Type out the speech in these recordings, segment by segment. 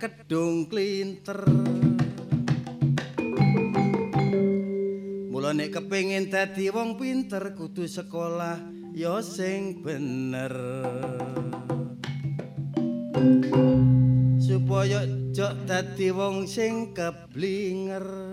kedung klinter. Mula nek kepengin dadi wong pinter kudu sekolah ya sing bener. Supaya jok dadi wong sing keblinger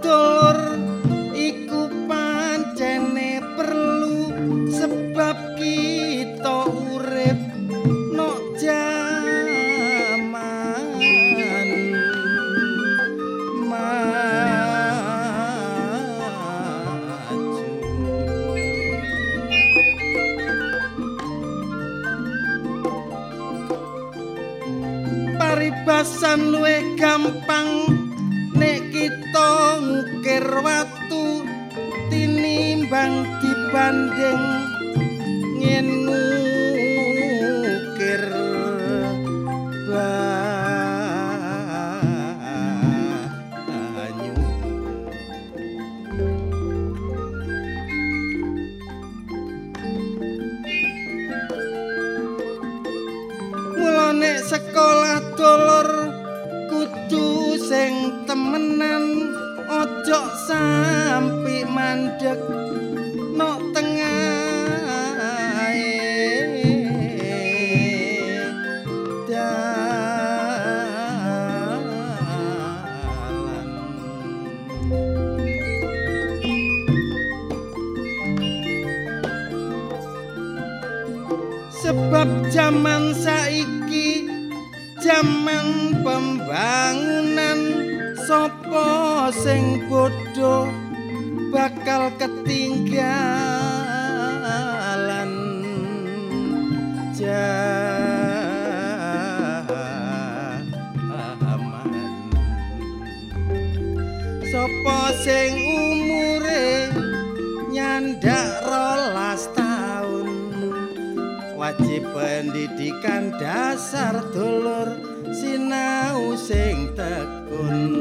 zaman saiki zaman pembangunan sopo sing bodoh bakal ketinggalan? Zaman sopo sing wajib pendidikan dasar dulur sinau sing tekun.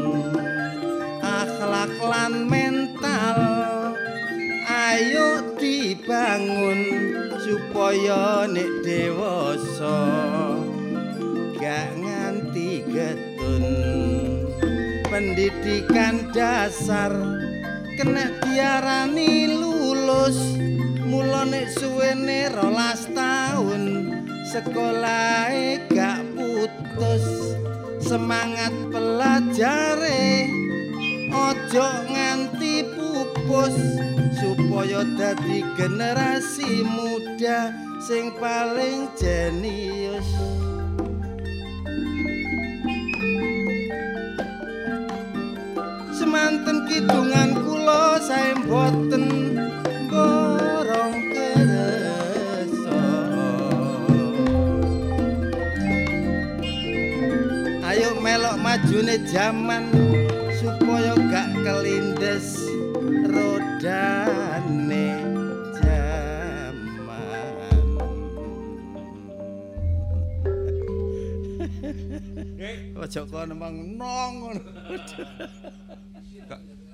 Akhlak lan mental ayo dibangun supaya nek dewasa gak nganti getun pendidikan dasar kena diarani lulus mula nek suwene rolas taun sekolah gak putus. Semangat pelajare ojo nganti pupus. Supaya dadi generasi muda sing paling jenius. Semanten kidungan kula sae mboten majune jaman supaya gak kelindes rodane jaman Ojo kono mang nong ngono.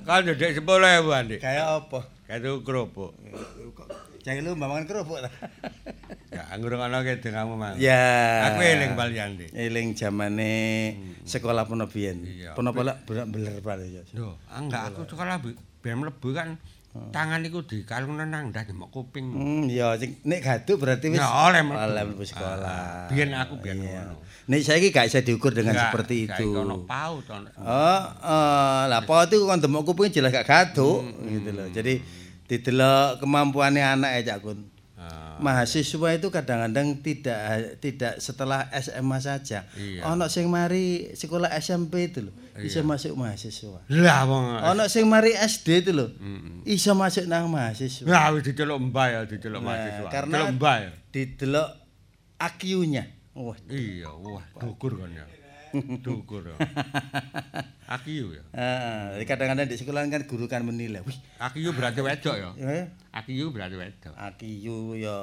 Kan ndek 10.000 Dik. Kayak apa? Kado kerupuk. Jangan lu mbangun kerupuk ta. Ya anggur ngono ke dengamu Mang. Ya. Aku eling Dik. Eling zamane sekolah pono biyen. Pono pola beler pale ya. Lho, enggak aku sekolah ben mlebu kan tangan iku dikalungno nang ndas mok kuping. Hmm, ya nek gaduk berarti wis Ya, oleh mlebu. sekolah. Ah, biyen aku biyen ngono. Nek saiki gak bisa diukur dengan seperti gak itu. Ono paut ono. Oh, eh, lah paut itu kan demok kuping jelas gak gaduk Hmm, gitu loh. Jadi didelok kemampuannya anak ya Cak Kun. Ah, Mahasiswa itu kadang-kadang tidak tidak setelah SMA saja. Iya. Ono sing mari sekolah SMP itu loh, bisa masuk mahasiswa. Lah wong. Ono sing mari SD itu loh, Mm-mm. iso masuk nang mahasiswa. Nah, wis diceluk mbah ya, diceluk Nah, mahasiswa. karena- Diceluk mbah ya. Didelok IQ-nya. Wah, Iya, wah, dukur kan ya. Dukur ya. Akiyu ya. Heeh, kadang-kadang di sekolah kan guru kan menilai, wih, Akiyu berarti wedok ya. eh, Akiyu berarti wedok. Akiyu ya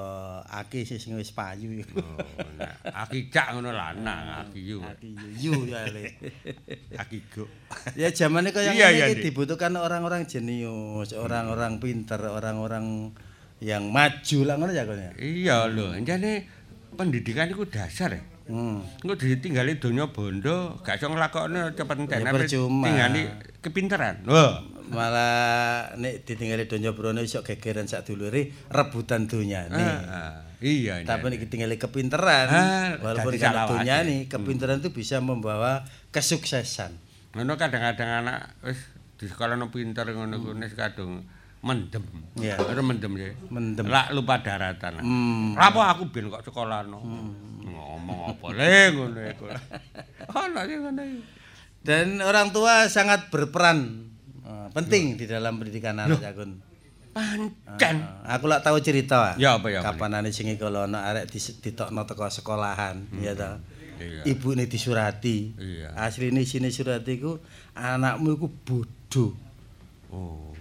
aki sih sing wis payu. Oh, nah, akijak ngono lanang, akiyu. Akiyu yu ya le. Akigo. ya zamannya kaya Iya, ngene iki dibutuhkan orang-orang jenius, orang-orang pinter, orang-orang yang maju lah ngono ya ya. Iya lho, jane pendidikan iku dasar ya. Hmm. Engko ditinggali donya bondo, gak iso nglakokne cepet percuma. Tinggali kepinteran. Wah. Malah nek ditinggali donya brono iso gegeran sak dulure rebutan donyane. Ah, ah, iya. Tapi nek ditinggali kepinteran, Ah, walaupun salawase. donyane, kepinteran itu bisa membawa kesuksesan. ngono kadang-kadang anak wis di sekolah pinter ngono kuwi kadung mendem. Iya. Ora mendem ya. Mendem. Lak lupa daratan. Hmm. Apa aku ben kok sekolah no. Ngomong apa le ngono iku. Ono sing ngono iku. Dan orang tua sangat berperan eh, penting di dalam pendidikan anak Jakun. Pancen. Ah, aku lak tahu cerita. Ya, apa, ya, apa, Kapan sing kalau ana arek ditokno teko sekolahan, ya ta. Iya. ibune disurati. Iya. Asline isine surat iku anakmu iku bodho. Oh.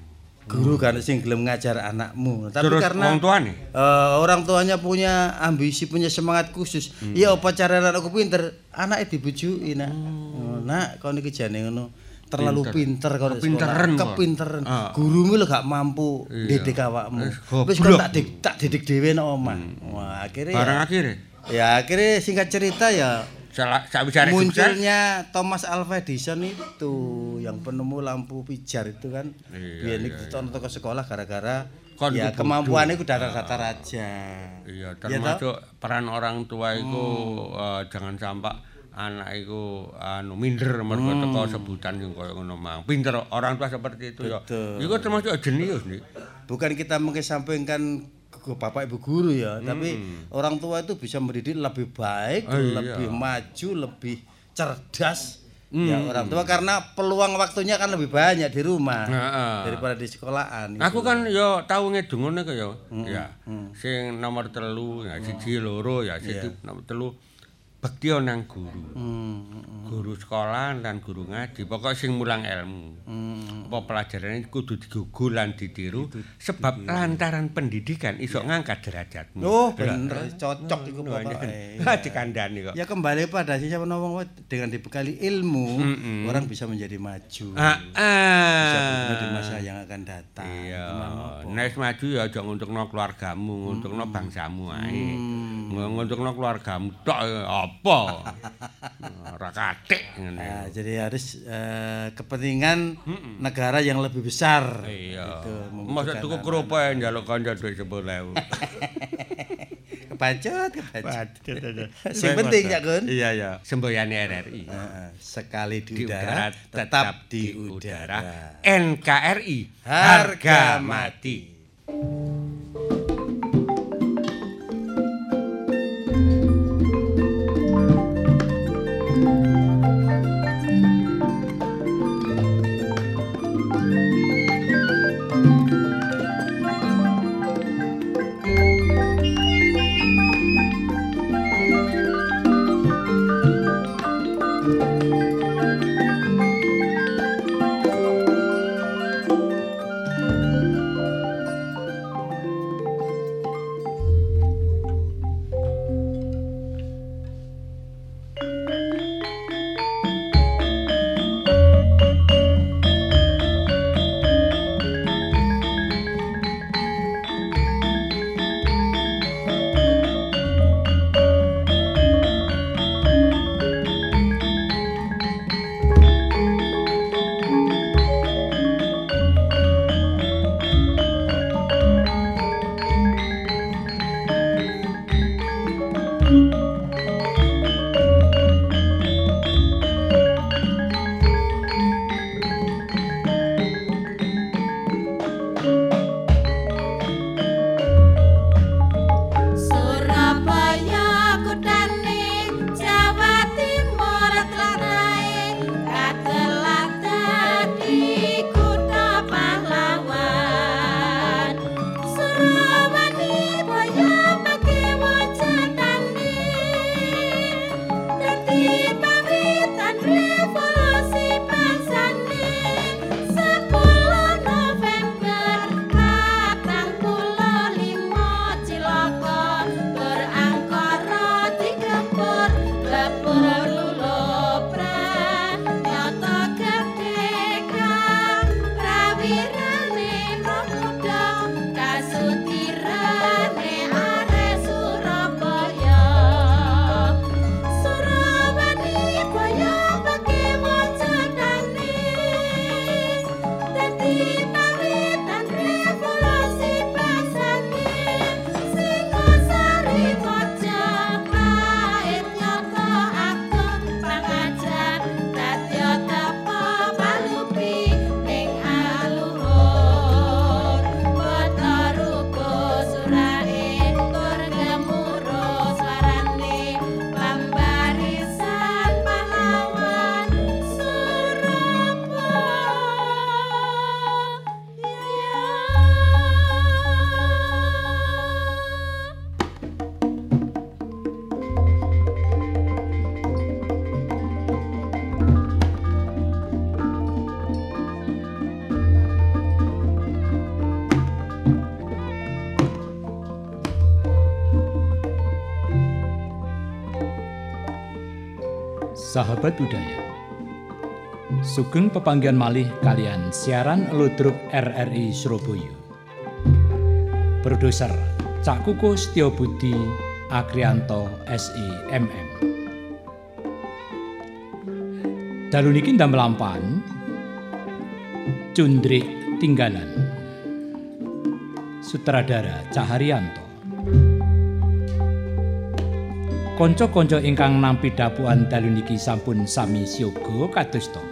Guru kan sing gelem ngajar anakmu. Tapi Terus karena wong tuane? eh, orang tuanya punya ambisi, punya semangat khusus. Hmm. Ya apa cara anakku pinter? Anaknya dibujuki, Nak. Hmm. Oh, Nak, kon iki jane ngono. Terlalu pinter kau Kepinteran kepinteran. Ah. Gurumu lho gak mampu Iya. didik awakmu. Wis Wis goblok. tak dik, tak didik dhewe nang omah. Wah, akhirnya Barang ya, akhirnya ya akhirnya singkat cerita ya salah sawisare sukses. munculnya Thomas Alva Edison itu yang penemu lampu pijar itu kan Iya, biar iya, tahun ke sekolah gara-gara Kon ya ku kemampuannya itu datar-datar aja Iya, Ya, termasuk peran orang tua itu eh, jangan sampai anak itu anu minder mergo teko sebutan yang koyo ngono mang. Pinter orang tua seperti itu ya. Betul. Iku termasuk jenius nih. bukan kita mengesampingkan ke bapak ibu guru ya tapi orang tua itu bisa mendidik lebih baik Oh, iya. lebih maju lebih cerdas ya orang tua karena peluang waktunya kan lebih banyak di rumah Heeh. daripada di sekolahan Aku kan yo tau ngedung ngono kok ya. Ya. Sing nomor telu, ya siji loro ya siji nomor telu bekti nang guru. Hmm, Guru sekolah dan guru ngaji, pokok sing mulang ilmu. hmm. Apa pelajaran kudu digugu lan ditiru sebab lantaran pendidikan iso ngangkat derajatmu. Oh bener, cocok itu pokoknya. Ha dikandani kok. Ya kembali pada siapa ngomong dengan dibekali ilmu orang bisa menjadi maju. Ah, Bisa ah. berguna di masa yang akan datang. Iya, nek maju ya aja nguntukno keluargamu, nguntukno bangsamu ae. Nguntukno keluargamu tok apa? Ora ngene. Nah, jadi harus eh, kepentingan negara yang lebih besar. Iya. Gitu, Masa tuku kerupuk njaluk kanca dhuwit 10.000. Kepacut, kepacut. Sing penting ya, Gun. Iya, ya. Semboyane RRI. Heeh, sekali Di di, udara udara, tetap di udara. NKRI Harga mati. Sahabat budaya. Sugeng pepanggian malih kalian siaran Ludruk RRI Surabaya. Produser Cak Kuku Setyo Budi Agrianto SIMM. Dalu niki ndam lampan Cundrik Tinggalan. Sutradara Caharyanto. Kanca-kanca ingkang nampi dapuan dalu niki sampun sami siaga kadosta.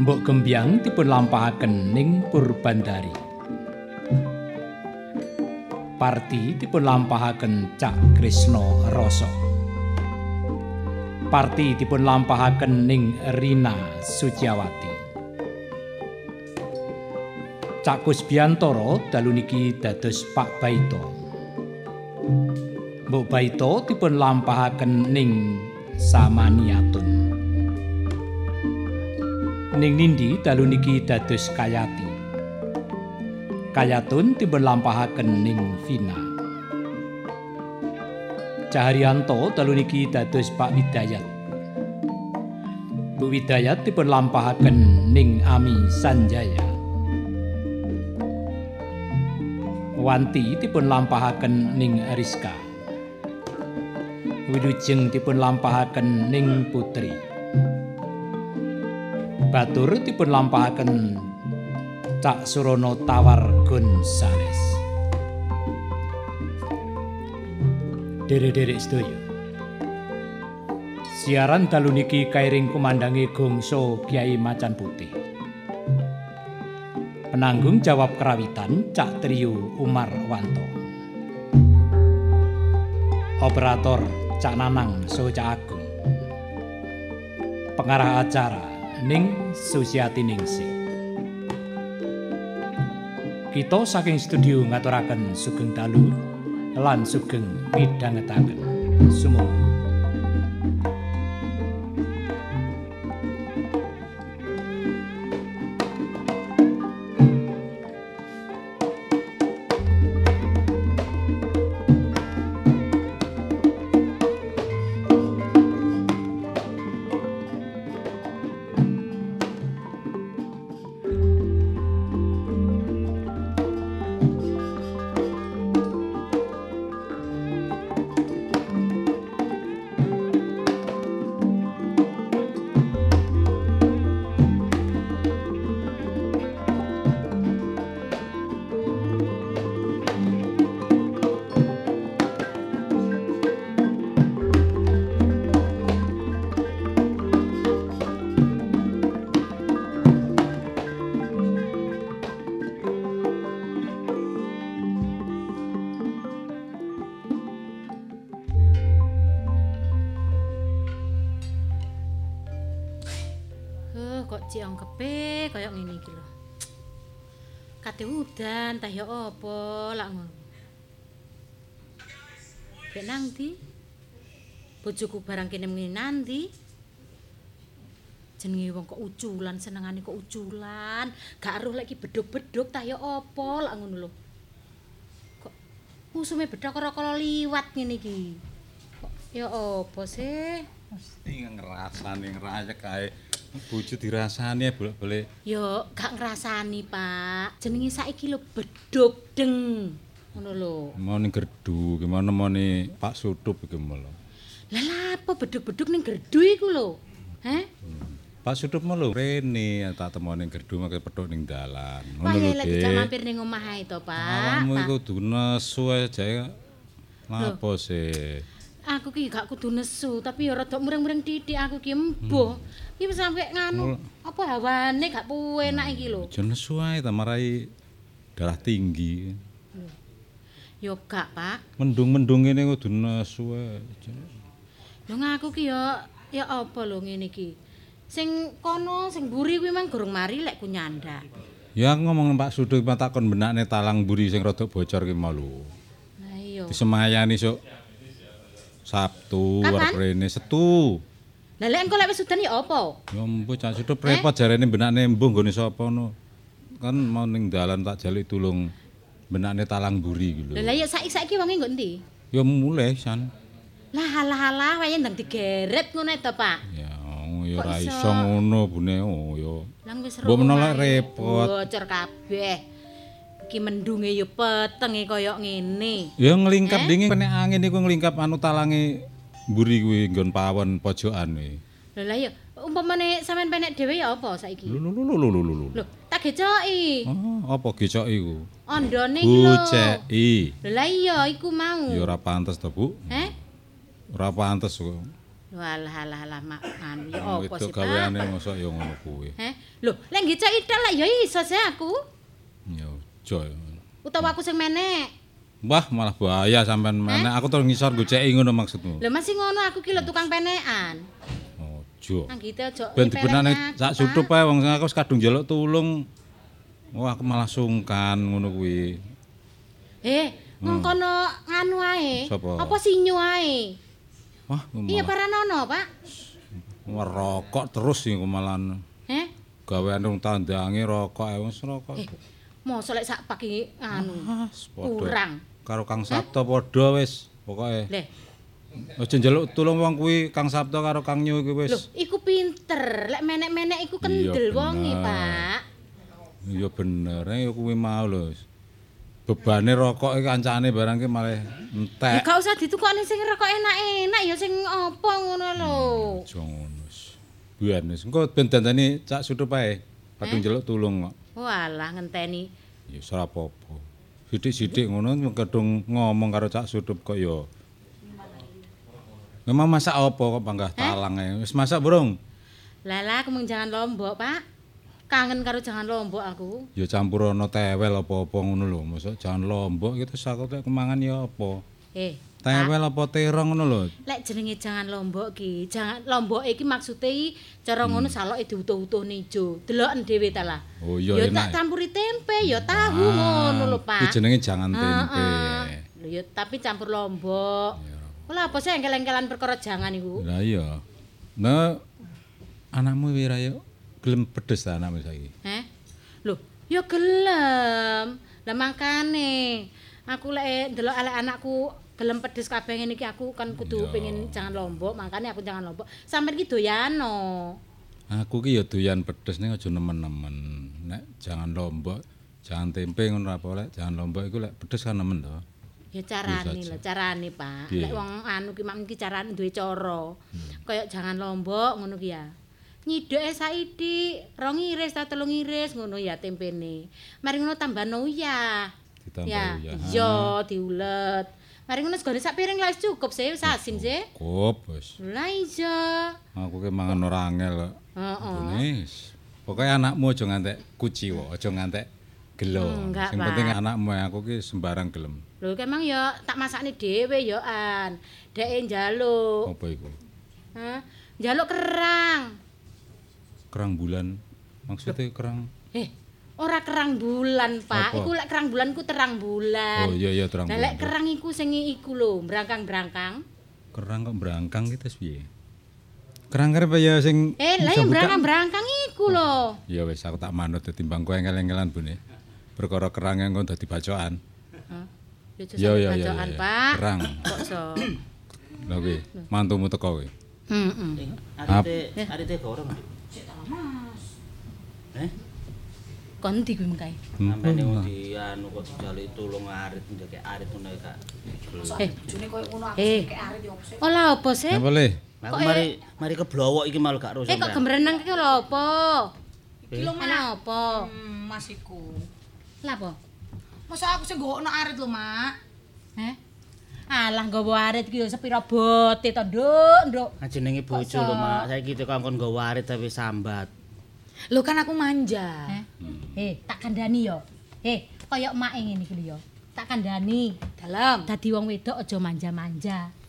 Mbok Gembyang dipun lampahaken ning Purbandari. Parti dipun lampahaken Cak Krisna Rasa. Parti dipun lampahaken ning Rina Suciawati. Cak Kusbiantoro dalu niki dados Pak Baito. Mbok Baito dipun lampahaken ning Samaniatun. Ning Nindi dalu niki dados Kayati. Kayatun dipun lampahaken ning Vina. Caharyanto dalu niki dados Pak Widayat. Bu Widayat dipun lampahaken ning Ami Sanjaya. Wanti dipun lampahaken ning Rizka. Widujeng dipun lampahaken ning Putri. Batur dipun lampahaken Cak Surono Tawar Gonzales. Derek-derek sedaya. Siaran dalu niki kairing kumandangi gongso Kiai Macan Putih. Penanggung jawab kerawitan Cak Trio Umar Wanto. Operator Cak Nanang So Cak Agung. Pengarah acara Ning Susiati Ningsih. Kita saking studio ngaturaken sugeng dalu lan sugeng midhangetaken. Sumangga. Kate udan tah ya apa lak ngono. Bek nang ndi? Bojoku barang kene ngene nanti. Jenenge wong kok uculan, senengane kok uculan. Gak aruh lek iki beduk-beduk tah ya apa lak ngono lho. Kok usume bedhok ora kala liwat ngene iki. Ya apa sih? Mesti ngrasani ngrayek kae. Bojo dirasani bolak-balik. Yo gak ngrasani, Pak. Jenenge saiki lho bedhog deng. Ngono lho. Mau ning gerdu, gimana mau ning Pak Sutup iki malah. Lah lha apa bedhog-bedhog ning gerdu iku lho? Heh? Pak Sutup mau lho rene tak temu ning gerdu make petuk ning dalan. Wah, Ngono lho, lagi gak Dik. mampir ning omah ae to, Pak. Awakmu iku kudu nesu ae jae. Napa sih? Aku ki gak kudu nesu, tapi ya rada mureng-mureng titik aku ki embuh. Ki wis sampe nganu, apa hawane gak puenak iki lho. Aja nesu ae ta marai darah tinggi. Yo gak, Pak. Mendung-mendung ngene kudu nesu ae. Lho ngaku ki ya ya apa lho ngene iki. Sing kono sing mburi kuwi mang gorong mari lek ku nyandak. Ya aku ngomong Pak Sutup takon benakne talang buri sing rada bocor ki mau lho. Lah iya. Disemayani sok Sabtu arep rene Setu. Lah lek engko lek wis udan ya apa? Ya empu cak sudah repot jarene benakne embuh nggone sapa no. Kan mau ning dalan tak jaluk tulung benakne talang buri gitu. Lah lah ya saiki saiki wonge nggo endi? Ya mulai san. Lah alah alah wae ndang digeret ngono to, Pak. Ya, ya Kok ora iso? ngono bune oh ya. Lah wis repot. Bocor kabeh. Iki mendunge ya petenge kaya ngene. Ya nglingkap dingin nek angin iku nglingkap anu talange mburi kuwi nggon pawon pojokan kuwi. Lho lah ya umpamane sampean penek dhewe ya apa saiki? Lho lho lho lho lho lho. Lho, tak gecoki. Oh, apa gecok iku? Ondone iki lho. Buceki. Lho lah iya iku mau. Ya ora pantes to, Bu. Heh? Ora pantes kok. Lho alah alah alah mak anu ya apa sih, Pak? gaweane mosok ya ngono kuwi. Heh? Lho, lek gecoki tok lah ya iso sih aku. Ya ya. Utawa aku sing menek. Wah, malah bahaya sampean meneh. Aku terus ngisor goceki ngono maksudmu. Lho masih ngono aku ki lho tukang penekan. Aja. Nang gitu aja. Ben dibenane sak sutup ae wong aku wis kadung njaluk tulung. Wah, aku malah sungkan ngono kuwi. Eh, ngongkono nganu ae. Apa sinyo ae? Wah, Iya malah paranono, Pak. ngerokok terus iku malah Heh? gaweane wong tandange rokok ae wis rokok. Eh, mosok lek sak pagi nganu. Ah. Kurang. Karo Kang Sabto padha wis. Pokoke Leh, aja njaluk tulung wong kuwi Kang Sabto karo Kang Nyu kuwi lho, wis. iku pinter. Lek menek-menek iku kendel wonge, bener. Pak. Iya bener, ya kuwi mau lho. Bebane rokok iki kancane barang ki malah Ya entek. gak usah ditukokne sing rokok enak-enak ya sing apa ngono lho. Aja ngono. wis. Biyen wis engko ben dandani cak sutup ae. Kadung njaluk tulung kok. Walah ngenteni. Ya ora apa-apa. Sithik-sithik ngono kadung ngomong karo cak sutup kok ya. Memang masak apa kok panggah talang ae. Wis masak burung? Lala aku jangan lombok, Pak. Kangen karo jangan lombok aku. Ya campur ana tewel apa-apa ngono lho. Mosok jangan lombok gitu sakut kemangan ya apa. Eh, Tewel apa terong ngono lho. lek jenenge jangan lombok ki, jangan lombok iki maksude cara ngono saloke diutuh-utuhne ijo. Deloken dhewe ta lah. Hmm. Oh iya ya tak campuri tempe, ya tahu ngono lho, Pak. jenenge jangan tempe. Lho ya tapi campur lombok. Lah apa sih engkel-engkelan perkara jangan iku? Lah iya. Nah, anakmu wira yo gelem pedes ta anakmu saiki. Heh? Lho, ya gelem. Lah makane aku lek ndelok elek anakku gelem pedes kabeh ngene iki aku kan kudu pengen jangan lombok, makane aku jangan lombok. Sampeyan iki doyano. Aku ki yo doyan pedes ning aja nemen-nemen. Nek jangan lombok, jangan tempe ngono apa lek jangan lombok iku lek pedes kan nemen to. Ya carane lho, carane, Pak. Piye? Lek wong anu ki mak carane duwe cara. Kayak jangan lombok ngono ki ya. Nyideke saiki, rong iris ta telung iris ngono ya tempene. Mari ngono tambah uyah. Ditambah ya, uyah. Iya, diulet. Mari ngono segone sak piring lah cukup sih, wis asin sih. Cukup wis. Lah iya. Aku ki mangan ora angel. Heeh. Pokoke anakmu aja ngantek kuciwa, aja ngantek gelo. Enggak, Sing penting anakmu aku ki sembarang gelem. Lho kemang ya tak masakne dhewe ya an. Deke njaluk. Apa iku? Hah? Njaluk kerang. Kerang bulan. Maksudnya kerang Eh, ora kerang bulan, Pak. Apa? Iku lek kerang bulan ku terang bulan. Oh iya iya terang Lah bulan. lek kerang iku sing iku lho, brangkang-brangkang. Kerang kok berangkang kita piye? Kerang kerep ya sing Eh, lah yang brangkang-brangkang iku lho. Ya wis aku tak manut timbang kowe engel-engelan Bune. Perkara kerang yang kon dadi bacokan. Hah? Ya bacokan, iya. Pak. Kerang. Kok so? Lha kuwi mantumu teko kuwi. Heeh. Arite arite gorong. Eh, Kon ndi kuwi mengkae? sampeyan ning di anu kok dijaluk tulung arit ndek arit ngono kak. Eh, eh. Ola apa sih? Apa le? Aku mari mari keblowok iki malah gak Eh rusak. kok gemreneng iki lho apa? Iki lho Ana apa? Hmm, Mas iku. Lah apa? Masa aku sing nggokno arit lho, Mak. Heh? Alah nggawa arit iki yo sepira bote to, Nduk, Nduk. Jenenge bojo lho, Mak. Saiki teko kon nggawa arit tapi sambat. Lho kan aku manja. Heh. Eh, tak kandhani yo. Eh, kaya emak ngene iki yo. Tak kandhani. Dalam. Dadi wong wedok aja manja-manja.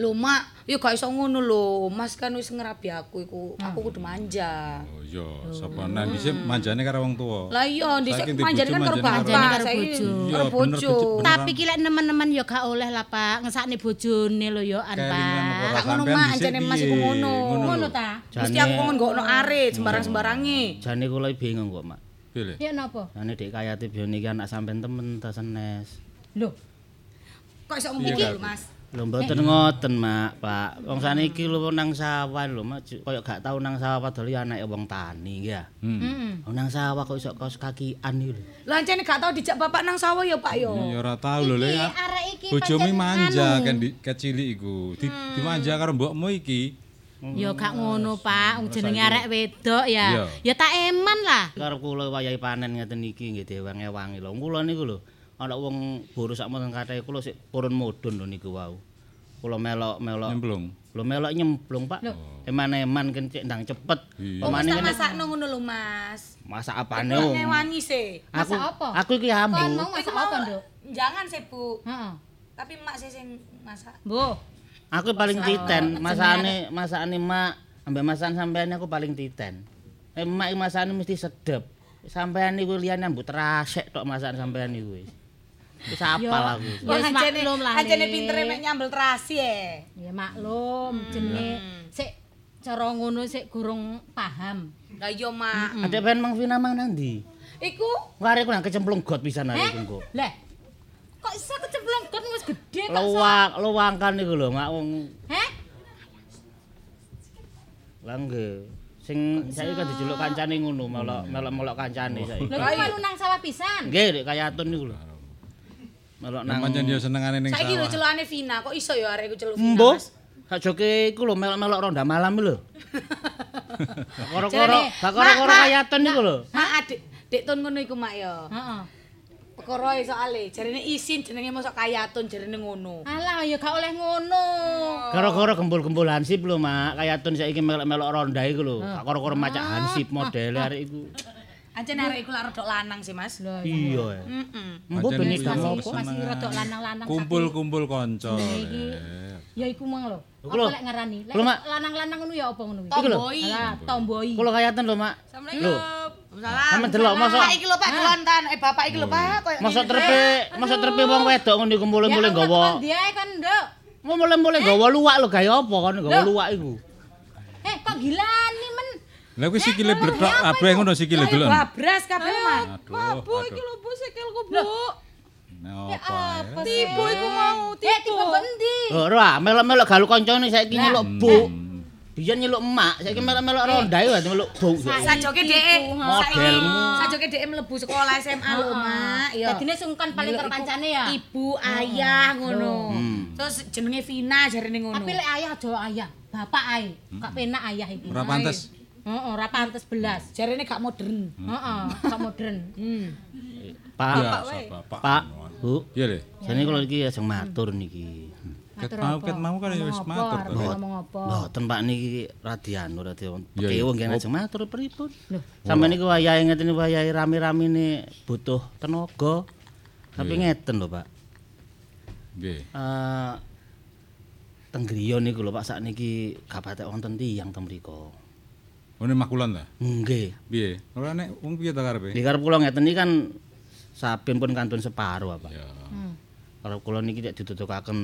Lho, Mak, ya gak iso ngono lho. Mas kan wis ngerabi aku iku. Aku kudu manja. Oh iya, sapa nang dhisik manjane karo wong tuwa. Lah iya, dhisik manjane kan karo bapak, saiki bojo. Iya, karo bojo. Tapi ki lek nemen-nemen yo gak oleh lah, Pak. Ngesakne bojone lho yo an, Pak. apa Gak ngono, Mak, anjane Mas iku ngono. Ngono ta? Mesti aku kon nggokno arit sembarang-sembarange. Jane kula bingung kok, Mak. Le? Ya napa? Jane Dek Kayati biyen iki anak sampean temen ta senes. Lho, Kok iso ngomong lho, Mas? Lho mboten ngoten, Mak, Pak. Wong saniki lho nang sawah lho, Mak. Ju- Kaya gak tau nang sawah padahal ya anake wong tani ya. Hmm. Heeh. Oh, nang sawah kok iso kaos kakian iki lho. Lah ancene gak tau dijak bapak nang sawah ya, Pak yo. Ya ora tau lho Le. Pancen manja kan di kecilik iku. Di, dimanja karo mbokmu iki. Ya gak ngono, Pak. Wong jenenge arek wedok ya. Ya tak eman lah. Karo kula wayahe panen ngeten iki nggih dewang-ewangi lho. Kula niku lho ana wong boros sak moten kathah kula sik purun mudhun lho niku wau. Kula melok-melok Nyemplung. lho melok nyemplung, Pak. Eman-eman kan cek ndang cepet. Oh, Pemane tak ngene masakno ngono lho, Mas. masak apane Kok ngewangi sih. Aku Masak apa? aku iki ambu. Kon mau masak apa, Nduk? Jangan sih, Bu. Heeh. Tapi mak sih sing masak. Bu. Aku paling titen, masakane masakane mak ambek masakan sampean aku paling titen. Eh mak iki masakane mesti sedep. Sampean niku liyane ambut rasek tok masakan sampean niku wis. Wis apal aku. Ya, wis maklum lah, ancene pintere mek nyambel terasi ya. Ya maklum, jenenge sik cara ngono sik gurung paham. Lah iya, Mak. Adek ben Mang Vina mang nang ndi? Iku Ngare ku nang kecemplung got pisan arek iku. Lah, kok iso kecemplung kon wis gedhe kok. Luwang, luwangkan niku lho mak wong Heh? Lah nggih. Sing saiki kan dijuluk kancane ngono, melok melok-melok kancane saiki. Lho kok nang sawah pisan. Nggih, Dek kayatun niku lho. Melok nang Pancen dia senengane ning saiki lho sawah. celukane Vina, kok iso ya arek iku celuk Vina. Mas? Sajoke iku lho melok-melok ronda malam lho. Koro-koro, Jarene, gak koro-koro Mak, Mak. kayatun niku lho. Mak adik, dek ton ngono iku mak ya. Heeh. Perkara e soalé jarene isin jenenge mosok kayatun jarene ngono. Alah ya gak oleh ngono. Koro-koro gembul-gembul hansip lho, Mak. Kayatun saiki melok-melok ronda iku lho. Gak koro-koro macak hansip modele arek iku. Ancen arek iku lak rodok lanang sih, Mas. Lho, Iya. ya. Heeh. Mbok ben iku ya. Masih rada lanang-lanang Kumpul-kumpul kanca. iki. Ya iku mang lho. Apa lek ngarani? Lek lanang-lanang ngono ya apa ngono kuwi? Iku lho. Tomboi. Kula kayatun lho, Mak. Lho, Salam. sampe delok mosok Pak iki lho Pak kelontan. Eh bapak iki lho Pak koyo mosok trepe, mosok trepe wong wedok ngono iku mulai-mulai Ya, nggawa. kon dia kan, Nduk. Mau mulai-mulai nggawa luwak lho gaya apa kon nggawa luwak iku. Eh, kok gilani men? Lah kuwi sikile bledok abeh ngono sikile delok. babras kabeh. Aduh. Bu iki lho Bu sikilku Bu. Nah, apa? Tipu iku mau, Eh, tipe kok endi? Lho, ora melok-melok galu kancane saiki nyeluk bu. Hmm. Biyen nyeluk emak, saiki melok-melok ronda iku nyeluk bu. Sajoke dhek Modelmu. Sajoke dhek mlebu sekolah SMA lho, Mak. Ya. Dadine sungkan paling karo kancane ya. Ibu, ayah ngono. Hmm. Terus jenenge Vina jarene ngono. Tapi lek ayah aja ayah, bapak ae. Gak penak ayah iku. Ora pantes. Heeh, ora pantes belas. jarene gak modern. Heeh, gak modern. Hmm. Pak, bapak. Pak, Bu. Iya le. Jane kula iki ajeng matur niki. Ket mau ket mau kan ya wis matur. to. Ngomong apa? Mboten Pak niki radianu radi Iya, iya. pekewo nggih ajeng matur pripun. Sampe niku wayahe ngeten wayahe rame-ramene butuh tenaga. Tapi ngeten lho, Pak. Nggih. Eh teng griya niku lho Pak sakniki gak patek wonten tiyang teng Ono makulan ta? Nggih. Piye? Ora nek wong piye ta karepe? Di karep kula ngeten iki kan saben pun kantun separo, Pak. Ya. Hmm. Karep kula niki nek ditutukaken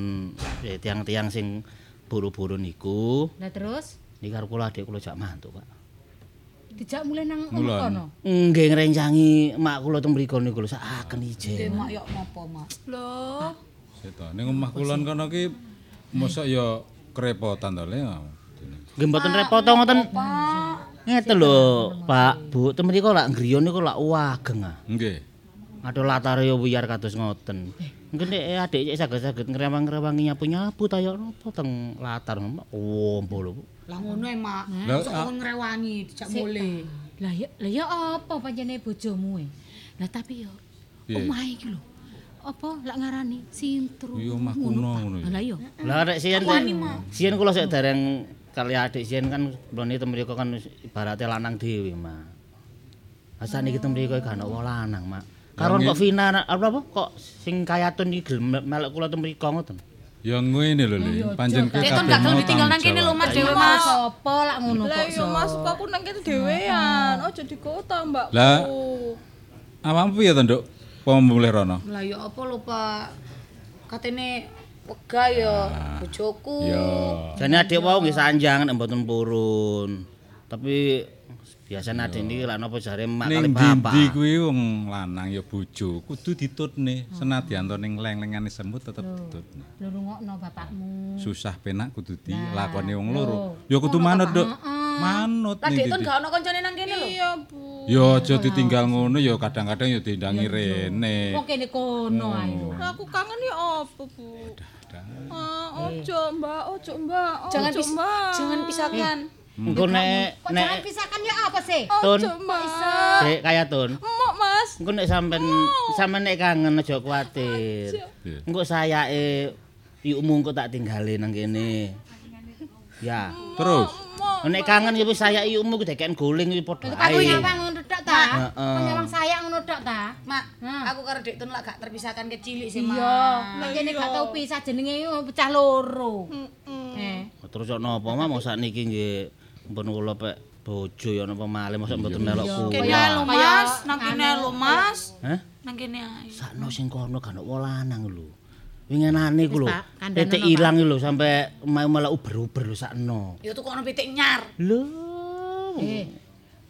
eh, tiang-tiang sing buru-buru niku, Lah terus niki karep kula adik kula jak mantu, Pak. dijak mulai nang omah kono. Nggih ngrencangi mak kula teng mriku niku lho sakaken ijen. Mak yo apa, Mak? Loh. Seto. Ning omah kulon kono ki mosok ya kerepotan to le. Nggih mboten repot to ngoten. Ngeten lho, Pak, Bu, teng mriku lak griya niku lak wageng ah. Nggih. Ada latar yo wiyar kados ngoten. Mungkin nek adik cek saged-saged ngrewang-ngrewangi nyapu-nyapu ta yo napa teng latar oh mbo lho. Lah ngono e, Mak. Lah, ah. ngrewangi dijak mulai. Lah ya lah ya apa pancene bojomu e? Lah tapi yo omahe iki lho. Apa lak ngarani sintru. Iya, omah kuno ngono. Lah iya. Lah rek siyen siyen kula sik dereng kali adik siyen kan mrene teng mriku kan ibaratnya lanang dhewe, Mak. Asane iki teng mriku gak ana wong lanang, Mak. Karon kok Vina apa apa kok sing kayatun iki gelem melok kula teng mriku ngoten. Ya ngene lho le. Pancen kowe kon kabeh gak gelem mau ditinggal nang kene lho. Mas dhewe, Mas apa lak ngono Lah kok. iya so? Mas, kok aku nang kene dhewean. Ojo di kota, Mbak. Lah. Awakmu piye to, Nduk? Apa mulih rono? Lah yo apa lho, Pak? Katene wega ya bojoku. Ya. Jane adik wau nggih sanjang nek mboten purun. Tapi Biasane adek iki lak napa jare mak kali Ning bapak. ndi kuwi wong lanang ya bojo, kudu ditutne. Senadyan to ning leng-lengane semut tetep ditutne. Lho rungokno bapakmu. Susah penak kudu dilakoni wong loro. Ya kudu manut, Duk. Manut Lah ning Dekton ndi. gak ono koncone nang kene lho. Iya, Bu. Ya aja ditinggal ngono ya kadang-kadang ya dindangi rene. Kok kene kono ayo. Lah aku kangen ya apa, Bu? Ah, ojo, Mbak, ojo, Mbak. Jangan Ojo, pis Mbak. jangan pisahkan. Engko nek Kok jangan nek pisahkan ya apa sih? Tun, Ojo, Mbak. Dek kaya Tun. Emok, Mas. Engko nek sampean sampean nek kangen aja kuwatir. Engko sayake yukmu engko tak tinggalin nang kene. Ya. Terus Nek kangen ya wis sayake yukmu dekeken guling iki padha Aku nyawang ngono tok ta? Heeh. Nyawang sayang ngono tok ta? Mak, aku karo Dekton lak gak terpisahkan kecilik sih, Iya, Mak. nek kene gak tau pisah jenenge pecah loro. Eh. Terus kok napa mah mosok niki nggih mpun kula pek bojo ya napa malih mosok mboten melok Kene kuwi. lho, Mas. Nang kene lho, Mas. Hah? Nang kene ae. Sakno sing kono gak ono lanang lho. Wingenane ku lho. Lho, Pak. ilang lho sampe mau malah uber-uber lho sakno. Ya tuh kono pitik nyar. Lho. Eh,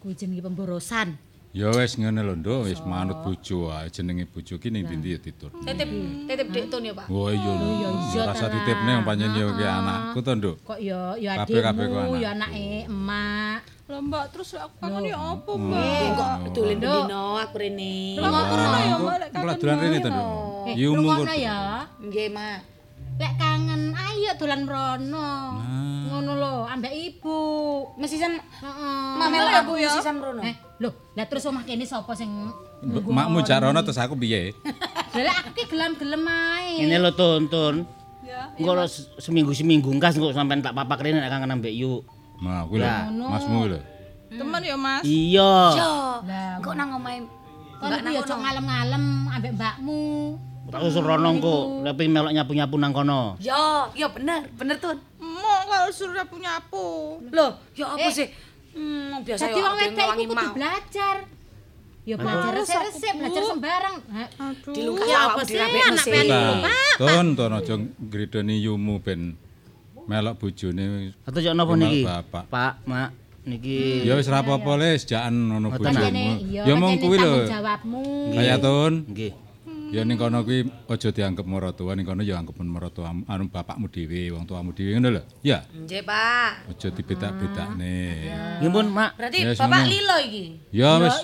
kuwi jenenge pemborosan. ya wis ngene lho, Nduk, wis manut bojo wae jenenge bojo ki ning ndi ya ditutne. Titip titip Dekton ya, Pak. Oh iya lho. iya, Rasa titipne wong pancen ya ki anakku to, Nduk. Kok ya ya ku adikmu, ya anake emak. Lah, Mbak, terus aku kangen ya apa, Hmm. Mbak? Kok dolen dino aku rene. Lah, kok ora ya, Mbak, lek dolan rene to, Nduk. Eh, umum rungokno ya. Nggih, Mak. Lek kangen, ayo dolan mrono. Nah. Ngono lho, ambek ibu. Mesisan Heeh. mamel ya, aku Bu, ya? mesisan rono. Eh, lho, lah terus omah kene sapa sing Makmu jak rono terus aku piye? Lah aku ki gelem-gelem ae. Ngene lho Tun, Tun. Ya. Engko seminggu-seminggu engkas engko sampean tak papak rene nek kangen ambek yu. Nah, kuwi lho. Masmu lho. Temen ya, Mas. Iya. Yo, Lah, kok nang omahe kon ya cok ngalem-ngalem ambek mbakmu. Tak usul rono engko pengen melok nyapu-nyapu nang kono. Yo, yo bener, bener tuh. Emok kalau suruh nyapu-nyapu. Loh, yo apa Eh. sih? Hmm, biasa Dadi wong aku wedok iku kudu mau. belajar. Ya belajar resep-resep, belajar sembarang. Aduh. Ya apa sih anak pian Nah, Pak. Ton, ton aja ngridoni yumu ben melok bojone. Atau yo napa niki? Pak, Mak, niki Ya wis ra apa-apa les, jakan ngono bojomu. Pancene iya, Ya mong pancene kuwi lho. jawabmu. Kaya Ton. nggih. Ya ning kono kuwi aja dianggep maratuwa, ning kono ya anggep maratuwa anu bapakmu dhewe, wong tuamu dhewe ngono lho. Ya, Nggih, Pak. aja dibedak-bedakne. Nggih pun, Mak. Berarti Ya, Bapak lilo iki. Ya wis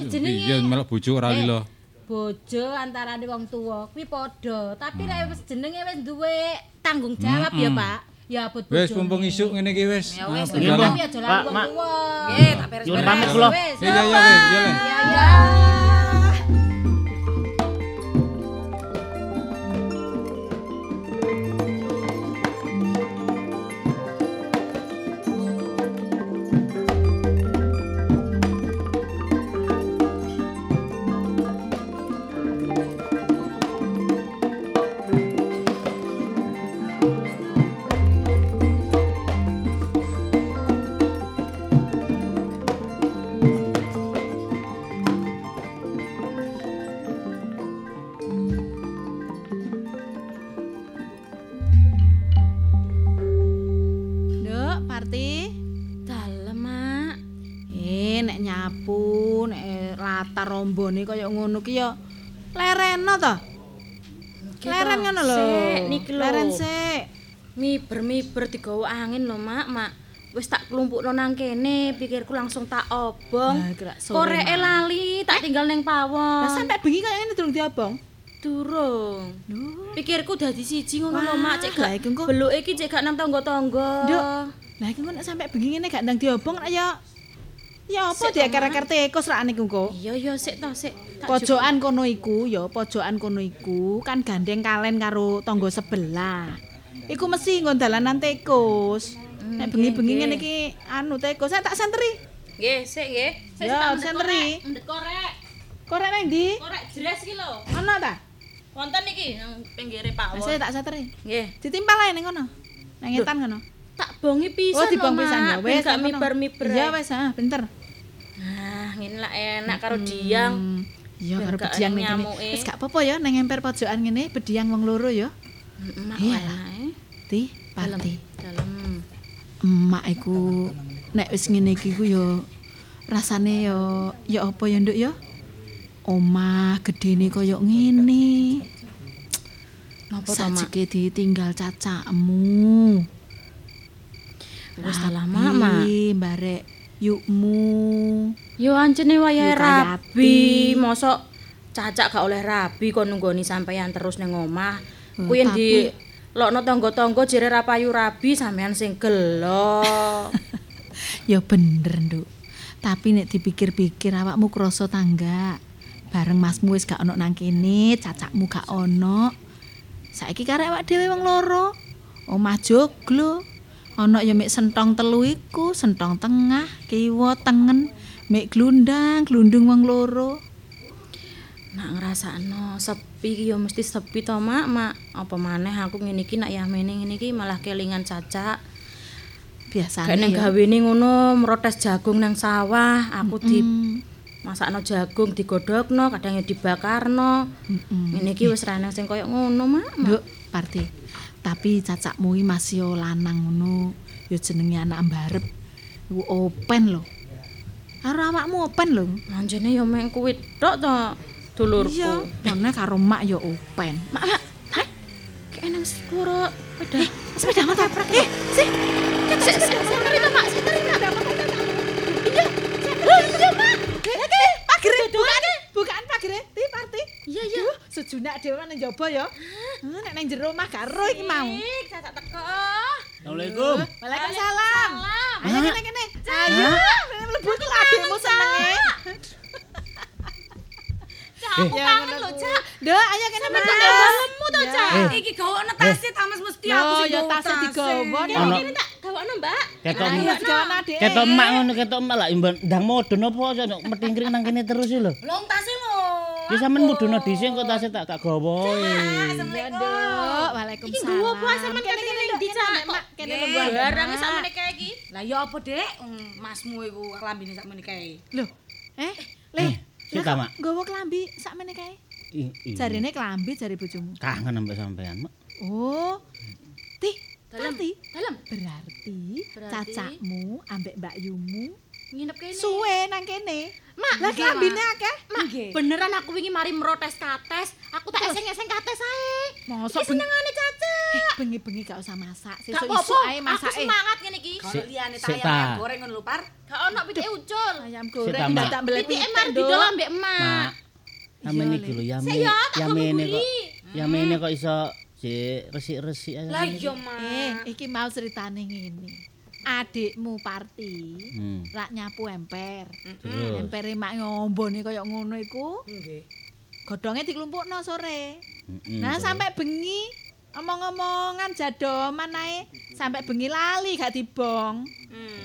ya melok bojo ora Eh, lilo. Bojo antarane wong tuwa kuwi padha, tapi lek wis jenenge wis duwe tanggung jawab ya, Pak. Ya abot bojo. Wis mumpung isuk ngene iki wis. Ya wis, Ah. Tapi aja lalu wong tuwa. Nggih, tak beres. Nyuwun pamit kula. Ya ya ya ya. Ya nek latar rombone kaya ngono ki ya lereno to. Leren ngono lho. Sik, niki lho. Leren sik. Miber-miber digawa angin lho, Mak, Mak. Wis tak klumpukno nang kene, pikirku langsung tak obong. Koreke lali, tak tinggal ning pawon. Lah sampe bengi kaya ngene durung diobong. durung. Pikirku dadi siji ngono lho, Mak. Cek gak beluke iki cek gak nang tangga-tangga. Nduk. Lah iki kok nek sampe bengi ngene gak ndang diobong ya Ya apa dieker-eker tikus rak niku kok. Iya, iya, sik to, sik. Pojokan kono iku ya, pojokan kono iku kan gandeng kalen karo tangga sebelah. Iku mesti nggon dalanan tikus. Nek bengi-bengi ngene iki anu tikus, saya tak senteri. Nggih, sik nggih. Sik Ya, tak senteri. korek, korek. Korek nang ndi? Korek jeres iki lho. Ana ta? Wonten iki nang pinggire pawon. saya tak senteri. Nggih. Ditimpal ae ning kono. Nang ngetan kono. Tak bongi pisan Oh, dibong lho, pisan ya. Wes gak kono. miber-miber. Iya wes, ah, pinter. Nah, ngene lah enak karo diang. Hmm, Iya Ben karo bediang ning kene. Wis gak apa-apa ya nang emper pojokan ngene bediang wong loro ya. Emak Iya enak. Ti, Parti. Dalem. Emak iku nek wis ngene iki ku ya rasane yo ya apa ya nduk ya omah gedene koyo ngene Napa to, Mak? sajike ditinggal cacakmu Wis salah. Rapi, barek yukmu. Yo ancene wayahe rabi, mosok cacak gak oleh rabi kon nunggoni sampeyan terus ning omah. Oh, Kuwi di lokno tangga-tangga jere ra payu rabi sampeyan sing gelo. ya bener nduk. Tapi nek dipikir-pikir awakmu krasa tangga. Bareng masmu wis gak ono nang kene cacakmu gak ono. Saiki karek awak dhewe wong loro. Omah joglo ono ya mek sentong telu iku sentong tengah kiwa tengen mek glundang glundung wong loro Nak ngrasakno sepi ki yo mesti sepi to, Mak. Mak, apa maneh aku ngene iki nak ya mene ngene iki malah kelingan cacak. biasane nang ya gawene ngono merotes jagung nang sawah, aku di Mm, masakno jagung digodhogno, kadang ya dibakarno. mm-mm. Ngene iki wis ra ana sing koyo ngono, Mak. Mak. Nduk, Parti. Tapi cacakmu iki masih yo lanang ngono. Yo jenenge anak mbarep. Iku open lho. Karo awakmu open lho. Anjene yo meng kuwi tok to, dulurku. Iya, karena karo mak yo open. Mak, mak. Hah? Kayak nang sepuro sepeda. Sepeda motor. Eh, sih. Sik, sik, sik, terima, Mak. Sik, terima. Iya, iya, Mak. Eh, pagere bukaan. Duh, sejunak dhewe nang jaba ya. Heh, Nek nang jero omah karo iki mau. Ih, cacak teko. Assalamualaikum. Waalaikumsalam. Salam. Ayo kene kene. Ayo, mlebu ku adekmu senenge. Cak, aku Ya, kangen ngono lho, ku. Cak. Duh, ayo kene Sampe Mas. tak dalemmu to, Cak. Eh. Iki gawane tasih tamas mesti Yo, aku sing yo gawa tasnya digawa. Ya, Ono. ini tak gawakno, Mbak. Ketok Ayo emak. digawana adek. Ketok emak ngono, ketok emak lah imbang ndang modon apa aja nek metingkring nang kene terus iki lho. Long tasih lho. Ya sampean mudono dhisik kok tasih tak gak gawa. Ya, Nduk. Waalaikumsalam. Iki nggowo apa sampean Kene, ning Nduk, ndi, kene, Cak? Nduk, Mak. Kene Barange Mak. sakmene kae iki. Lah ya apa, Dek? Masmu iku klambine sakmene kae. Loh, eh, Le, Sik ta, Mak? nggawa klambi sakmene kae. Jarine klambi jari bojomu. kangen ambek sampean, Mak. Oh. Tih, Dalem. Berarti, Dalem. berarti Berarti? cacakmu ambek Mbak Yumu Nginep kene. suwe nang kene. Mak, Lah klambine akeh. Mak, beneran aku wingi mari merotes kates. Aku tak eseng-eseng kates ae. Mosok senengane Caca. Eh, bengi-bengi gak usah masak. Sesuk apa-apa, isu ae aku masak eh. semangat ngene iki. Kalau Sik- liyane sik tayang ta. ayam goreng ngono lho, Par. Gak ono pitik ucul. Ayam goreng tak mbelek Pitike pitik mari didol ambek emak. Mak. Amen Iya, iki lho ya Sik ya, tak mene kok. guri. Ya mene kok iso sik resik-resik aja. Lah iya, Mak. Eh, iki mau ceritane ngene. Adikmu Parti Hmm. rak nyapu emper. Terus. Empere mak ngombone kaya ngono iku, Nggih. godhonge diklumpukno sore. Mm-mm, Nah, terus. sampai bengi omong-omongan jadoman ae sampai bengi lali gak dibong.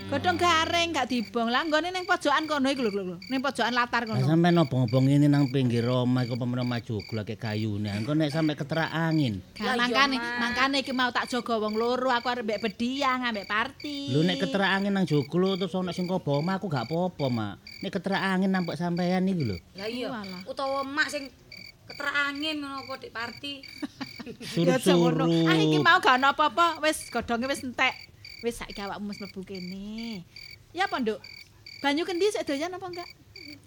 Godhong garing gak dibong. Lah nggone ning pojokan kono iku lho lho. Ning pojokan latar Lah kono. sampean obong-obong ini nang pinggir omah iku pemen maju glake kayune. Engko nek sampe keterak angin. Lah mangkane mangkane iki mau tak jaga wong loro aku arep mbek bediang ambek party. Lho nek keterak angin nang joglo terus ana sing kobo omah aku gak apa-apa, Mak. Nek keterak angin nampak sampean iki lho. Lah iya. Walah. Utawa emak sing keterak angin ngono apa dik party. Surup-surup. Ah iki mau gak ono apa-apa, wis godhonge wis entek. Wis saiki awakmu wis mlebu kene. Ya apa, Nduk? Banyu kendi sik doyan apa enggak?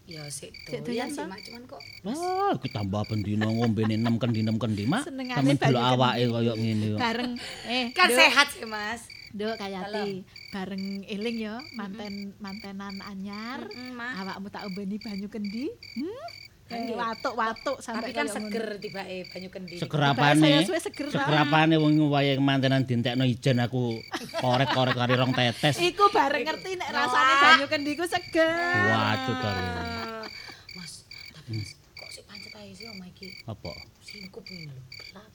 Ya sik doyan sih? Mak, cuman kok Wah, iki tambah bendina ngombene 6 kendi 6 kendi, Mak. Delok kendi. awake koyo ngene kok. Bareng eh kan sehat sih, Mas. Nduk kayati bareng eling ya manten mantenan anyar. Mm, Mak. Awakmu tak umbeni banyu kendi. Hmm. Nggih. Watuk-watuk sampai Tapi kan seger tibake banyu kendi. Segerapane. Saya suwe seger. Segerapane wong wayah mantenan dintekno ijen aku korek-korek kari rong tetes. Iku bareng ngerti nek rasane banyu kendi ku seger. Waduh to. Eh, Mas, tapi Mas, kok sik pancet ae sih omah iki? Apa? Singkup ngene lho, gelap.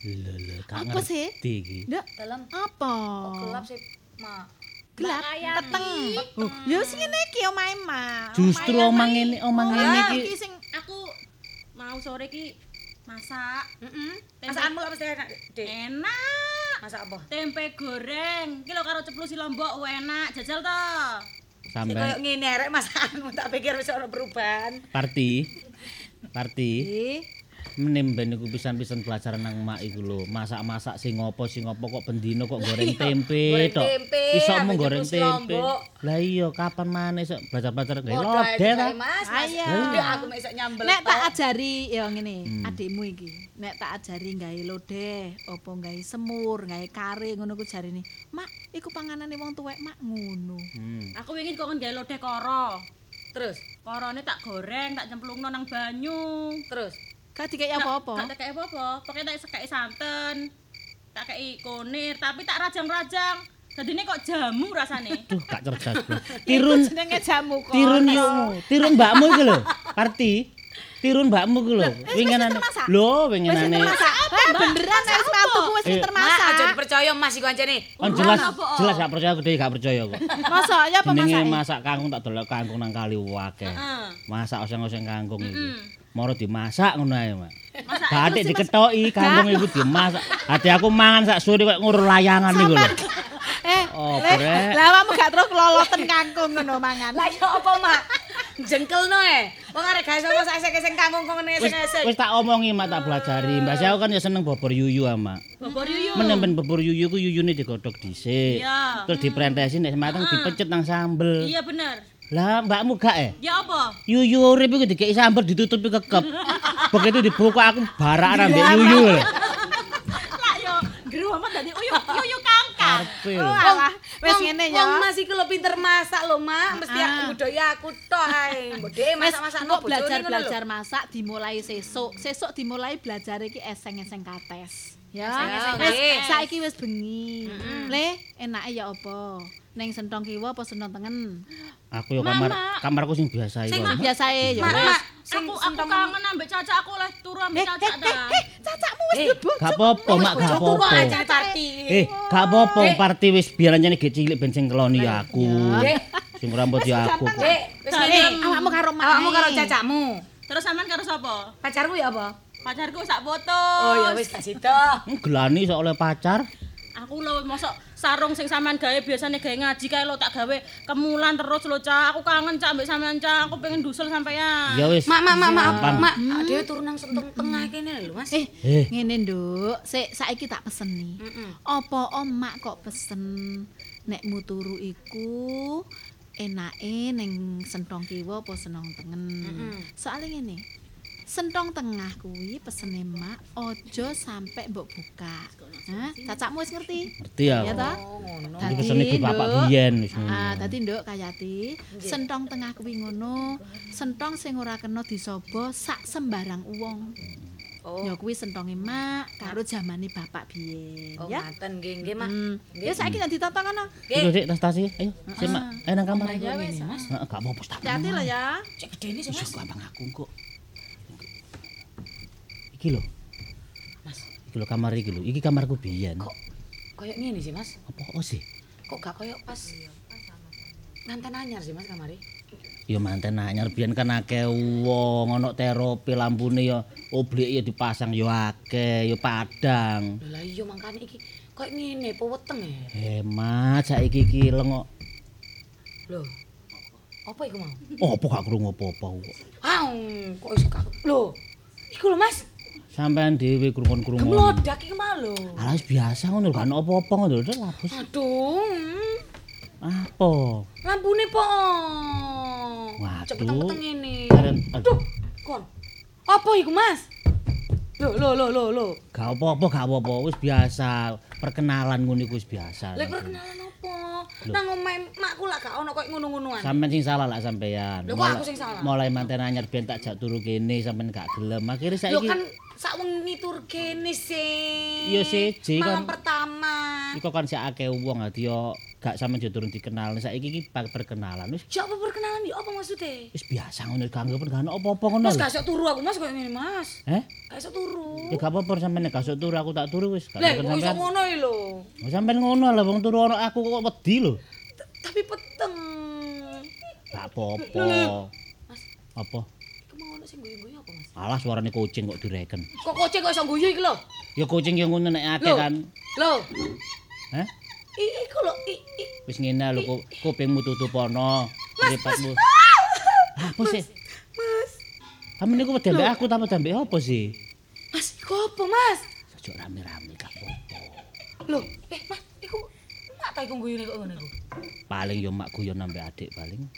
Lho lho, gak Apa sih? ngerti iki. Nduk, Dalam apa? kok gelap sih, Mak. Gelap, peteng. Oh, ya wis ngene iki omahe Mak. Justru omah ngene, omah ngene Ah, iki iki sing Aku mau sore ki masak. Heeh. Masakanmu lah mesti enak, Dik. Enak. Masak apa? Tempe goreng. Ki lho karo ceplusi lombok enak. Jajal to. Sampai koyo ngene arek masakanmu tak pikir wis ora perubahan. party. Party. Menimben iku pisan-pisan belajar nang mak iku lho. Masak-masak sing ngopo sing ngopo kok bendino kok goreng tempe tok. Iso mung goreng tempe. Lah iya kapan maneh iso belajar-belajar gawe lodeh ta? Ayo. Aku mek iso nyambel. Nek tak ajari ya ngene, adikmu iki. Nek tak ajari gawe lodeh, apa gawe semur, gawe kare ngono ku jarine. Mak, iku panganane wong tuwek mak ngono. Hmm. Aku ingin kok gawe lodeh koro. Terus, Korone tak goreng, tak cemplungno nang banyu. terus. Gak dikek apa-apa. Gak kayak apa-apa. Pokoknya tak sekei santen. Tak kei kunir, tapi tak rajang-rajang. Jadine kok jamu rasane. Duh, gak cerdas. Tirun Jenenge jamu kok. tirun yo tirun mbakmu iku lho. Parti. Tirun mbakmu lho. Winginane. termasak? Lho, Wis winginane. termasak. Eh beneran wis mantuku wis Mak, termasak. aja dipercaya Mas iku anjene. Kan jelas jelas gak percaya gede gak percaya kok. Masa ya apa Jenenge masake? masak kangkung tak delok kangkung nang kali akeh. Masak oseng-oseng kangkung iku. Moro dimasak ngono ae, Mak. Batik diketoki kangkung iku dimasak. Hati aku mangan sak sore kok ngur layangan iku lho. Eh, Oh, lah awakmu gak terus keloloten kangkung ngono mangan. Lah ya apa, Mak? Jengkelno e. Wong arek gawe sapa sak sing kangkung kok ngene Wis esek-esek. wis tak omongi mak tak belajari. Mbak aku kan ya seneng bobor yuyu ah, Mak. Bobor yuyu. Menemben bobor yuyu ku yuyune digodhog dhisik. Iya. Terus diprentesi nek mateng dipecet nang sambel. Iya bener. Lah mbakmu gak eh? Ya apa? Yuyu urip iku dikeki sambel ditutupi kekep. Begitu dibuka aku barak ambek yuyu. lho. Lah yo geru amat dadi uyuk yuyu kangkang. Oh, alah, wis Wong- ngene Wong ya. Mas iku lho pinter masak lho, Mak. Mesti Ah. aku budaya aku tok ae. Mbok masak-masak kok belajar-belajar masak dimulai sesuk. Sesuk dimulai belajar iki eseng-eseng kates. Ya, saiki wis bengi. Le, enake ya apa? Neng sentong kiwa apa sentong tengen? Aku yo kamar kamarku sing biasa iku. Mak. Biasae Mak, wis. Mak, sing Aku aku kangen ambek cacak aku oleh turu ambek cacak ta. Cacakmu wis Eh, duwe bojo. Gak apa-apa, Mak, gak apa-apa. Eh, gak apa-apa party wis biar anjene ge cilik ben sing keloni ya aku. Sing rambut ya aku. wis Eh, ngene. awakmu karo mak. Awakmu karo cacakmu. Terus sampean karo sapa? Pacarmu ya apa? Pacarku sak foto. Oh ya wis gak sida. Hmm, Gelani sok oleh pacar. Aku lho mosok sarung sing sampean gawe biasane gawe ngaji kae lho tak gawe kemulan terus lho Cak. Aku kangen Cak ambek sampean Cak. Aku pengen dusul sampean. Ya wis. Mak, mak, mak, mak, mak. Dhewe turu nang sentong tengah kene lho, Mas. Eh, Eh, ngene nduk, sik saiki tak peseni. Apa omak kok pesen nek muturu iku enake ning sentong kiwa apa senong tengen. Soale ngene. Sentong tengah kuwi pesene mak ojo sampe mbok buka. Hah? Cacakmu wis ngerti? ngerti ya. Ya ta? Iki pesene di bapak biyen wis ngono. Ah, dadi nduk kayati, sentong tengah kuwi ngono, sentong sing ora kena disobo sak sembarang wong. Oh. Ya kuwi sentonge mak karo zamane bapak biyen, Oh, ya. ngaten nggih, nggih, Mak. Hmm. Ya saiki nanti tonton kono. Iku Dik tas. Ayo, sik Mak. Ayo nang kamar. Ya wis. Heeh, gak apa-apa tak. Hati lho ya. Cek gedene sih, Mas. gampang aku kok. Iki lho. Iki lho kamar iki lho. Iki kamarku biyen. Kok koyo ngene sih, Mas? Apa sih? Kok gak koyo pas nganten anyar sih, Mas kamari? Ya manten anyar biyen kan akeh wong ana terapi lampune ya oblik ya dipasang ya akeh ya padang. Lah iya mangkane iki koyo ngene apa weteng e? Hemat saiki iki lengo. Lho. Apa iku mau? Oh, apa gak krungu apa-apa kok. Ah, kok iso gak. Lho. Iku lho, Mas. Sampean dhewe krungu-krungu. Gemlodak iki mah lho. Alah wis biasa ngono lho, ono apa-apa ngono lho, lapus. Aduh. hmm. Apa? Lampune po. Waduh. Cepet-cepet ngene. Aduh, Kon. Apa iku, Mas? Lho, lho, lho, lho, lho. gak apa-apa, gak apa-apa, wis biasa. Perkenalan ngono iku wis biasa. Lek perkenalan apa? Nang omahe makku lak gak ono koyo ngono-ngonoan. Sampeyan sing salah lah sampeyan. Lho, kok aku sing salah? Mulai manten anyar ben tak jak turu kene sampeyan gak gelem. Akhire Lho saiki kan sak wengi tur kene sih. Iya, siji Malam kan. pertama. iku kan sik akeh wong dadi yo gak sampeyan yo turun dikenal. Saiki iki perkenalan wis Ya apa perkenalan ya apa maksudnya? wis biasa ngono gak anggap gak ono apa-apa ngono. Mas lho. gak turu aku Mas koyo ngene Mas. Eh? Gak turu. Ya gak apa-apa sampeyan gak turu aku tak turu wis. Gak Lah kok iso ngono iki lho. Oh, Sampeyan ngono lah wong turu ono aku kok wedi lho. Tapi peteng. Gak apa-apa. Mas, Apa? iku mau ono sing guyu-guyu apa Mas? Alah suarane kucing kok direken. Kok kucing kok iso guyu iki lho? Ya kucing yang ngono nek akeh kan. Lho. Hah? I iku lho i i Wis ngene lho ku- kupingmu tutupono. Mripatmu. Apa sih? Mas. Kamu niku wedi ambek aku tambah ambek apa sih? Mas, iku apa, Mas? Ojo rame-rame gak apa-apa. Loh, eh Mas, iku mak ta iku guyune kok ngono iku. Paling yo mak guyon sampe adik paling.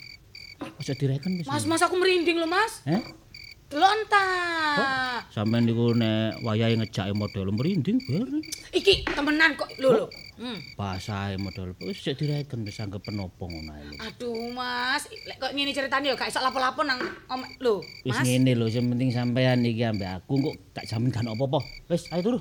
Ojo direken wis. Mas, Mas aku merinding loh, Mas. Heh? Delon ta. Sampeyan niku nek wayahe ngejake model merinding bareng. Iki temenan kok lho lho. Hmm. Basahe model wis ojo direken wis anggap penopong ngono ae. Aduh, Mas, lek kok ngene ceritane ya gak iso lapo-lapo nang om lho. Wis ngene lho, sing penting sampean iki ambek aku kok tak jamin gak apa-apa. Wis ayo turu.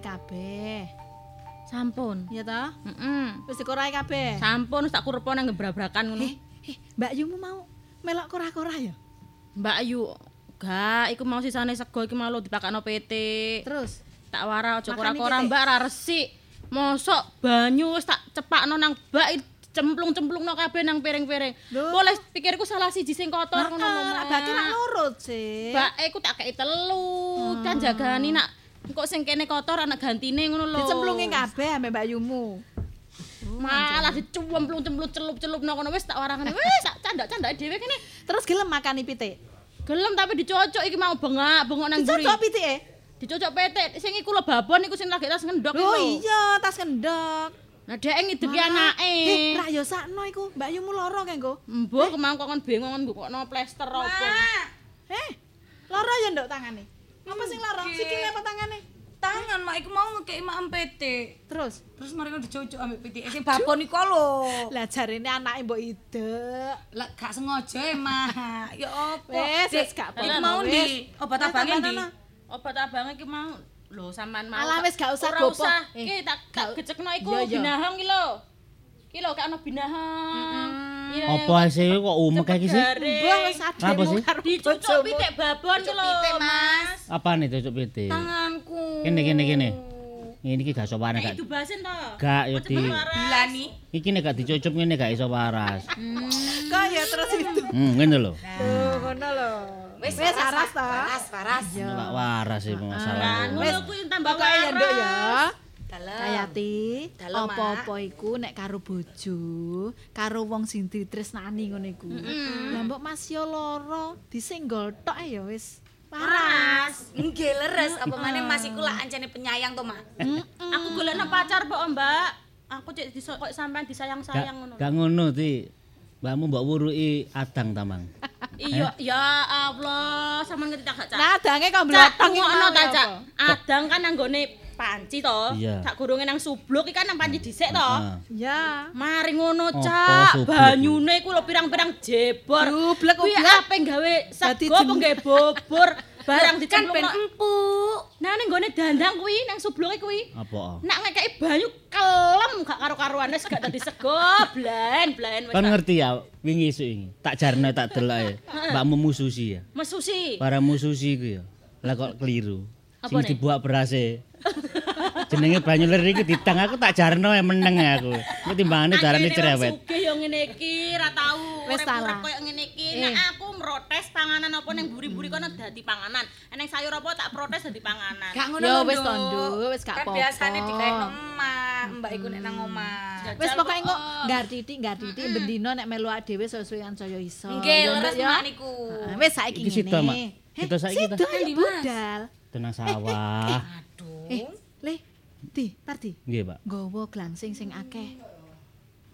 Kabeh. Sampun. Ya toh? Heeh. Wis dikorahi kabeh. Sampun wis tak kurepo nang gebrabrakan ngono. Eh, eh, Mbak Yumu mau melok korah-korah ya? Mbak Ayu, gak iku mau sisane sego iki mau dipakakno PT. Terus tak wara aja kora-kora. Mbak ra resik. Mosok banyu wis tak cepakno nang bak cemplung-cemplungno kabeh nang piring-piring. Boleh pikirku salah siji sing kotor ngono lho. Ah, Mak. Baki nurut sih. Mbak iku tak kei telu. Kan jagani nak kok sing kene kotor anak gantine ngono lho. Dicemplungi kabeh ambek Mbak Yumu. Malah dicemplung-cemplung celup-celup nang kono wis tak warangane. Wis tak candak-candak dhewe kene. Terus gelem makani pitik. Gelem tapi dicocok iki mau bengak, bengok nang mburi. Dicocok pitike. Dicocok PT sing iku lho babon iku sing lagi tas ngendok Oh iku. iya, tas kendok. Nah dhek ngidepi anake. Eh, rak yo sakno iku. Mbak Yumu loro kae nggo. Mbok kemang kok kon bingung kon mbukno plester apa. Eh, loro ya nduk tangane. Apa sing loro? Sikile apa tangane? Tangan mak iku mau ngekeki mak PT. Terus, Terus ngono dicocok ambek PT. Sing babon iku lho. lah jarene anake mbok ide. Lah gak sengaja ya, Mak. Ya apa? Dik, wis gak apa-apa, mau di obat abangnya di. Obat abang iki mau lho sampean mau. Alah, wis gak usah Ora gopoh. usah. Eh, tak gecekno iku Iya, iya. binahong iki lho. Iki lho gak ono binahong. Apa sih kok umek kayak gini sih? Mbah wis Apa ademu sih? karo Dicucuk pitik babon lho, Mas. Apa nih cocok PT? Tanganku. Kene kene kene. Ini ki gak sopan Nek gak. itu basin to. Gak yo di. Bilani. Iki nek gak dicucup ngene gak iso waras. Kok ya terus itu. Hmm, ngene lho. Tuh, ngono lho. Wis Wis aras to. Paras, paras. Gak waras sih masalah. Ngono kuwi tambah Pokoke ya nduk ya. Kayati, apa-apa iku nek karo bojo, karo wong sing ditresnani ngono iku. Lah mbok Mas yo loro, disenggol tok ya wis. Paras. Nggih leres apa maneh Mas iku lah ancene penyayang to, Mak. Aku golekno pacar kok, Mbak. Aku cek diso kok sampean disayang-sayang ngono. gak ngono ti. Mbakmu mbok wuruki adang tamang. Iya, ya Allah, sampean ngerti tak gak, Cak? Nah, dange kok iki ngono ta, Cak? Adang kan nanggone panci to. Iya. Sak gurunge nang subluk iki kan nang panci dhisik to. Heeh. Ya. Mari ngono, Cak. subluk Banyune iku lho pirang-pirang jebor. Jublek, Kuwi ape gawe sego apa jem- gawe bobor. Barang Kan ben empuk. Nah ning gone dandang kuwi nang subluke kuwi. Apa? Nak ngekeki banyu kelem gak karo-karuan wis gak dadi sego, blen, blen wis. Kan tak ngerti ya, wingi esuk iki. Tak jarno tak delok ya. Mbakmu mususi ya. Mesusi. Para mususi iku ya. Lah kok keliru. Apa Sing nih? dibuak berase. Jenenge banyu lir iki ditang aku tak jarno ya meneng ya aku. Ku timbangane darane cerewet. Sugih yo ngene iki, ra tau Wis salah. koyo ngene iki. Eh. Nek aku protes panganan apa ning buri-buri kono dadi panganan. Eneng sayur apa tak protes dadi panganan. Gak ngono Yo, lho, wis Nduk. to, Nduk, wis gak Kan apa-apa. biasane dikaino emak, mbak iku nek nang omah. Wis pokoke kok. engko ngartiti ngartiti bendino nek melu awake dhewe sesuaian saya iso. Nggih, leres niku. Ah, Wis saiki Iki ngene. Sida saiki ta? sida, ya, Endi, Mas? budal. Tenang sawah. Eh, Le, Di, Parti. Nggih, Pak. Nggawa glangsing sing akeh.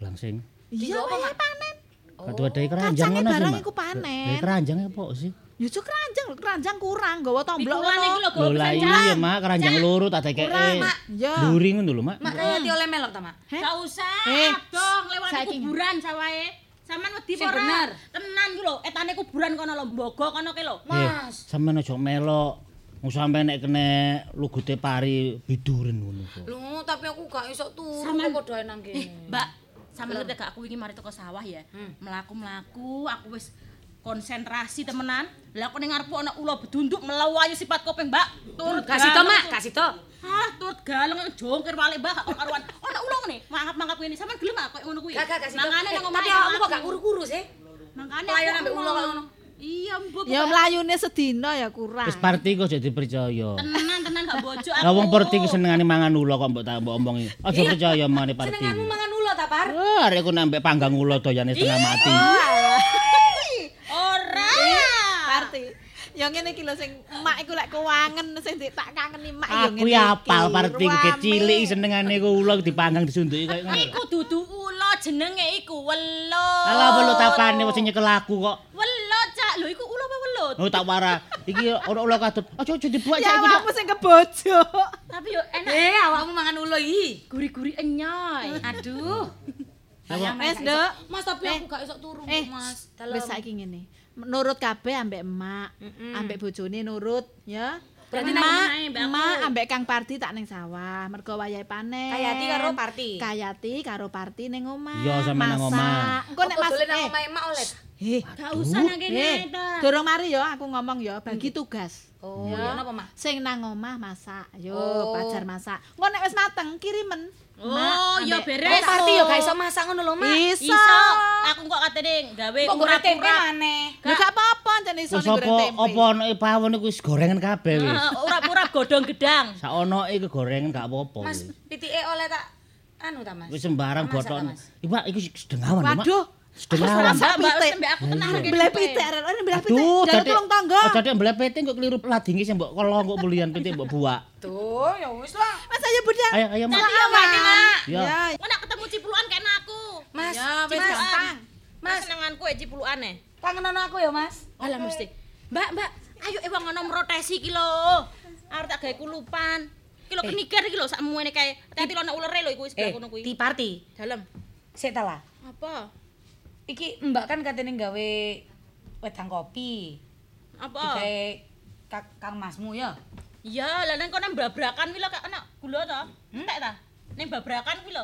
Langsing. Iya, wae panen. Kadu ada keranjang Kacange ngono sih, barang iku panen. Lah keranjang apa sih? Ya cuk keranjang, keranjang kurang, nggawa tomblok iki lho lah iya, Mak, keranjang loro tak dekeke. Kurang, Mak. Ya. Luri ngono lho, Mak. Mak kaya oleh melok ta, Mak? Heh? Gak usah, Eh, dong lewat kuburan sawae. Sampeyan wedi apa ora? bener. Tenan ku lho, etane kuburan kono lho, mbogo kono ki lho. Eh, sampean aja melok. Wong sampe nek kene lugute pari biduren ngono kok. Lho, tapi aku gak iso turu kok podo nang Eh, kene. Mbak, sampeyan ngerti gak aku iki mari teko sawah ya. Hmm. Melaku-melaku, aku wis konsentrasi temenan. Lah aku ning ngarepku ana ula bedunduk melawayu sifat kopeng, Mbak. Turut Kasih to, Mak, aku. kasih to. Ah, turut galeng jongkir balik Mbak, gak karuan. Ana ula ngene, mangap-mangap ngene. Sampeyan gelem gak koyo ngono kuwi? Gak gak kasih to. Mangane Eh, nang omahe Tapi awakmu kok aku. gak kuru-kuru sih? Mangkane Pelayan aku ambek ula kok ngono. Iya, mbok. Ya mlayune sedina ya kurang. Wis parti kok jadi percaya. tenan tenan gak bojo aku. Lah wong parti ki senengane mangan ula kok mbok tak mbok omongi. Aja percaya mane parti. Senenganmu mangan ula ta, Par? Wah, arek ku nambah panggang ula doyane setengah mati. Ora. Parti. Ya ngene iki lho sing emak iku lek kewangen sing tak kangeni emak ya ngene. Aku ya apal parti ku Ruame. cilik senengane ku ula dipanggang disunduki koyo ngono. Iku dudu ula jenenge iku welut. Alah perlu tapane wis nyekel aku kok. Welut, Cak. Lho iku ula apa welut? Oh tak wara. Iki ora ula katut. Aja aja dibuat Ya cak iki. awakmu sing kebojo. Tapi yo enak. Eh, awakmu mangan ula iki. Guri-guri enyoy. Aduh. Wes, Nduk. Mas, tapi aku gak iso turu, Eh, Mas. Dalem. wis saiki ngene. Nurut kabeh ambek emak, ambek bojone nurut, ya. Berarti aku. Emak ambek Kang Parti tak ning sawah, mergo wayahe panen. Kayati karo Parti. Kayati karo Parti ning omah. Iya, sampe nang omah. Masak. Engko nek Mas dolen nang eh, omahe emak oleh. Eh, Gak usah nang kene eh, ta. durung mari ya aku ngomong ya, bagi tugas. Oh, ya napa, Mak? Sing nang omah masak. Yo, Oh. pajar masak. Engko nek wis mateng kirimen. Oh, ya ambek- beres. Eh, Parti yo gak iso masak ngono lho, Mak. Iso. Aku kok katene gawe Kok goreng tempe maneh? Ya gak apa-apa jan iso goreng apa tempe. apa ono pawon iku wis gorengan kabeh wis. Heeh, urap-urap godhong gedang. Sak ono iku gorengan gak apa-apa. Mas, pitike oleh tak anu ta, Mas? Wis sembarang botok. Iku iku sedengawan Mak. Waduh, Sedengawan. Mbak, mbak, pitik. aku tenang belah pitik, arek belah pitik. Tulung tangga. Oh, jadi mbeleh pitik kok keliru ladingi sing mbok kolo kok bulian pitik mbok buak. Tuh, ya wis lah. Mas ayo budal. Ayo ayo Mak. Ya mati, Mak. Ya. Ya, Kok nak ketemu cipuluan kena aku. Mas, ya wis Mas, gampang. Mas senenganku ya cipuluan e. Kangen aku ya, Mas. Alah mesti. Mbak, Mbak, ayo e wong ngono mrotesi ki lho. Arep tak gawe kulupan. Ki lho keniker iki lho sakmuene kae. Hati-hati lho ana ulere lho iku wis Eh, ngono kuwi. di party. Dalem. Sik ta lah. Apa? Iki Mbak kan katene gawe wedang kopi. Apa? Digawe Kak- Kang Masmu ya. Iya, lah nang kono babrakan kuwi lho kak ana gula to. Entek ta? Ning babrakan kuwi lho.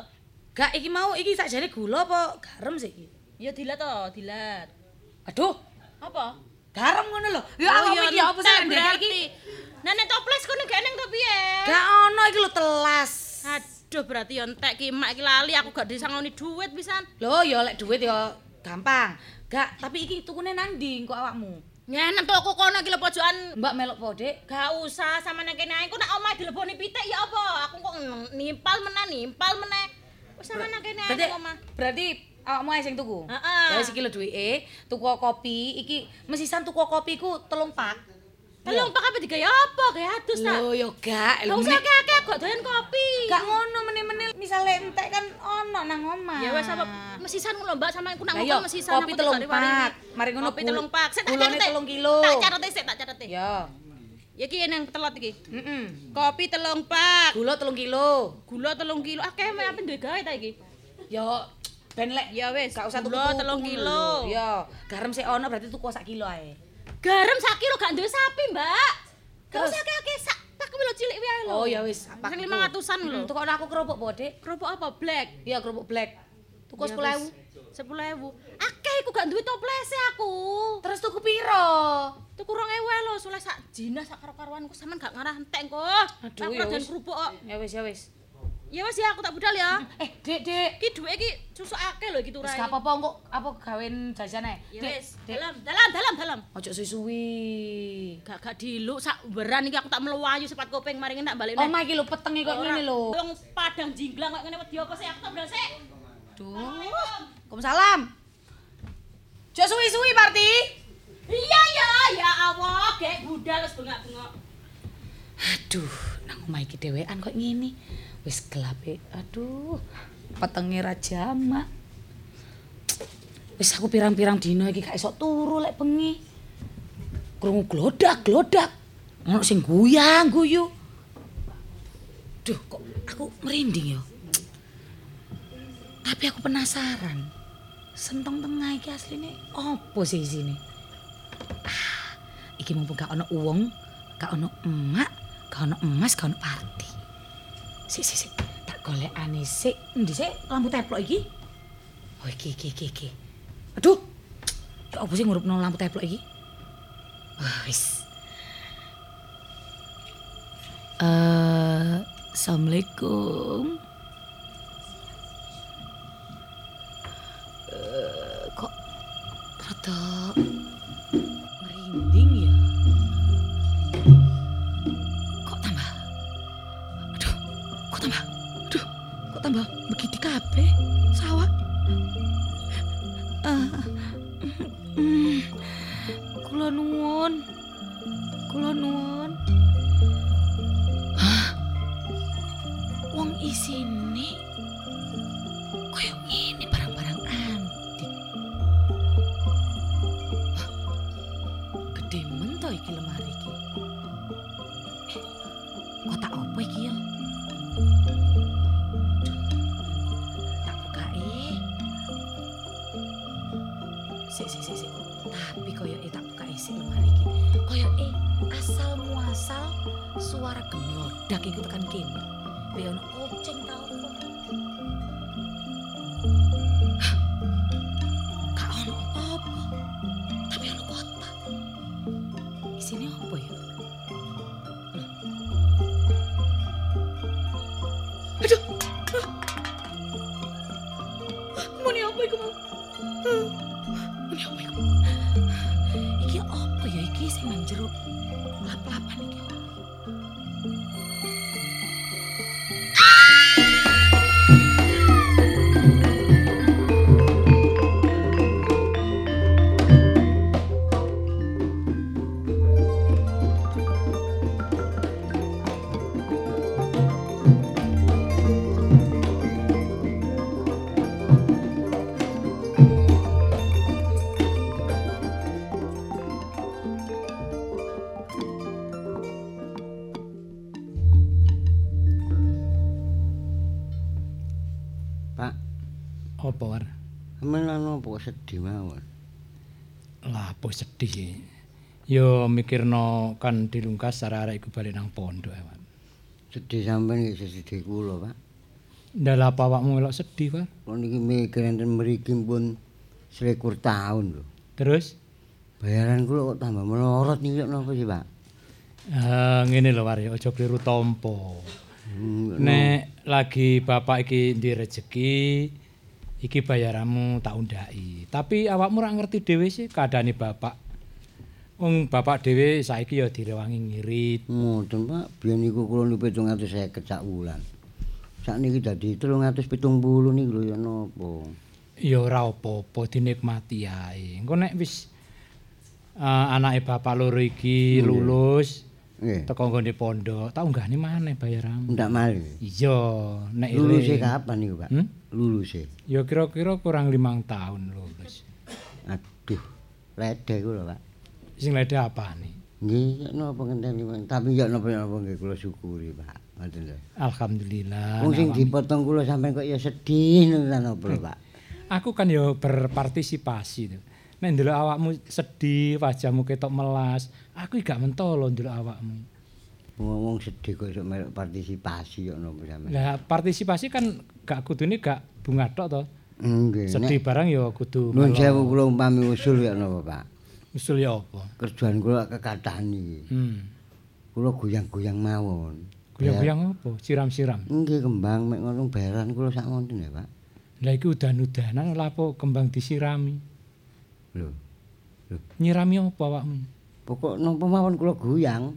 Gak iki mau iki sakjane gula apa garam sih iki? Ya dilat to, dilat. Aduh, Apa? garam ngono lho. Ya Oh, apa iki apa sih entek ndek iki? berarti. Nah, nek toples kono gak neng to piye? Gak ono iki lho telas. Aduh, berarti yo entek ki mak iki lali aku gak disangoni duit pisan. Lho ya lek duit ya gampang. Gak, tapi iki tukune ndi kok awakmu? Nyenem toko kono iki lho pojokan Mbak melok po, Dik. Gak usah sama nang kene ae. Ku nak omah dileboni pitik ya apa? Aku kok nimpal meneh, nimpal meneh. Wis sama nang kene ae omah. berarti awakmu ae sing tuku. Heeh. Ya wis iki lho duwike, tuku kopi, iki mesisan tuku kopi ku telung pak. Telung pak apa digawe apa? Gawe adus ta? Lho yo gak, Gak lho usah akeh-akeh kok doyan kopi. Gak ngono misale entek kan ono nang omah. Ya wis apa mesisan ngono Mbak sama aku yo, ngomong mesisan kopi telung pak. Mari ngono Kopi telung pak. Sik tak catet. telung kilo. Tak catet sik, tak catet. Ya. Ya iki yang telot iki. Heeh. Kopi telung pak. Gula telung kilo. Gula telung kilo. Akeh meh apa duwe gawe ta iki? Yo ben lek Ya wis, gak usah tuku gula telung kilo. Yo, garam sik ono berarti tuku sak kilo ae. Garam sak kilo gak duwe sapi, Mbak. Gak Terus? usah akeh-akeh sak tak lho cilik wae lho. Oh ya wis, Sing 500-an lho. Tuku aku kerupuk po, Dik. Kerupuk apa? Black. Iya, kerupuk black. Tuku Ya 10.000. wis, 10.000. Akeh iku gak duwe toplese aku. Terus tuku piro? Tuku 2000 wae lho, soleh sak jinah sak karo-karoanku sampean gak ngarah entek kok. Aduh, ya wis. kerupuk kok. Ya wis, ya wis. Ya wis ya aku tak budal ya. Eh, Dik, Dik. Iki duwe iki susuk akeh lho iki Wis turai. gak apa-apa kok apa gawen jajan ae. Ya wis, dalam, dalam, dalam, dalam. Ojo suwi-suwi. Gak gak diluk sak beran iki aku tak melayu sepat kuping mari tak balik Oh, iki lho petenge kok ngene lho. Wong padang jinglang kok ngene wedi apa sih aku tak budal sik. Duh. Waalaikumsalam. Ojo suwi-suwi, Parti. Iya ya, ya Allah, gek budal wis bengak-bengok. Aduh, nang omah iki dhewean kok ngene. Wis gelap. Aduh. Petenge ra jamak. Wis aku pirang-pirang dina iki gak iso turu lek bengi. Krungu glodak-glodak. Ono sing guyang guyu. Duh, kok aku merinding ya. Tapi aku penasaran. Sentong tengah iki asline opo sih isine? Ah, iki mumpung gak ono uwong, gak ono emak, gak ono emas, gak ono party. Sik sik sik, tak golekane sik. Endi sik lampu teplok iki? Oh iki iki iki iki. Aduh. Ya opo sih ngurupno lampu teplok iki? Wah, wis. Eh, Assalamualaikum. Eh, kok rada merinding ya? Tambah? Aduh, kok tambah begini kabeh? Sawah. Ah, mm, kula nuwun. Kula nuwun. Hah? Wong isine koyo ngene iku tekan kene. Be ono kucing ta sedih. Yo mikirno kan dilungkas arek-arek iku balik nang pondok awan. Sedih sampeyan iki sedih kula, Pak. Ndak apa awakmu melok sedih, War? Kula niki mikir enten mriki pun selikur tahun lho. Terus Bayaran kula kok tambah melorot niki napa sih, Pak? eh ngene lho ya aja kliru tampa. Hmm, Nek lagi bapak iki ndi rejeki, iki bayaranmu tak undhaki. Tapi awakmu ora ngerti dhewe sih keadaane bapak. Wong bapak dhewe saiki ya direwangi ngirit. Ngoten, Pak. Biyen niku kula niku 750 sak wulan. Sakniki dadi 370 niku lho ya napa? Ya ora apa-apa dinikmati ae. Engko nek wis eh, anake bapak loro iki Nggih. lulus Nggih. teko nggone pondok, tak unggahne maneh bayaranmu. Ndak malih. Iya, nek Luluse iring- kapan niku, Pak? Hmm? Luluse. Ya kira-kira kurang limang tahun lulus. Aduh, lede kula, Pak. Sing lede apane? Nggih, napa ngenteni, Pak. Tapi ya napa-napa nggih kula syukuri, Pak. Ngoten lho. Alhamdulillah. Wong sing dipotong kula sampean kok ya sedih napa lho, Pak. Aku kan ya berpartisipasi tuh. Nek ndelok awakmu sedih, wajahmu ketok melas, aku gak mentolo ndelok awakmu. Wong sedih kok iso melok partisipasi kok napa sampean. Lah partisipasi kan gak kudune gak bunga tok to. Nggih. Sedih barang ya kudu Nuwun melo. sewu kula umpami usul ya napa, Pak. Usul ya apa? Kerjaan kula kekathan iki. Hmm. Kula goyang-goyang mawon. Goyang-goyang apa? Siram-siram. Nggih kembang mek ngono bayaran kula sak wonten ya, Pak. Lah iki udan-udanan lha apa kembang disirami. Lho. Nyirami apa awakmu? Pokok napa mawon kula goyang.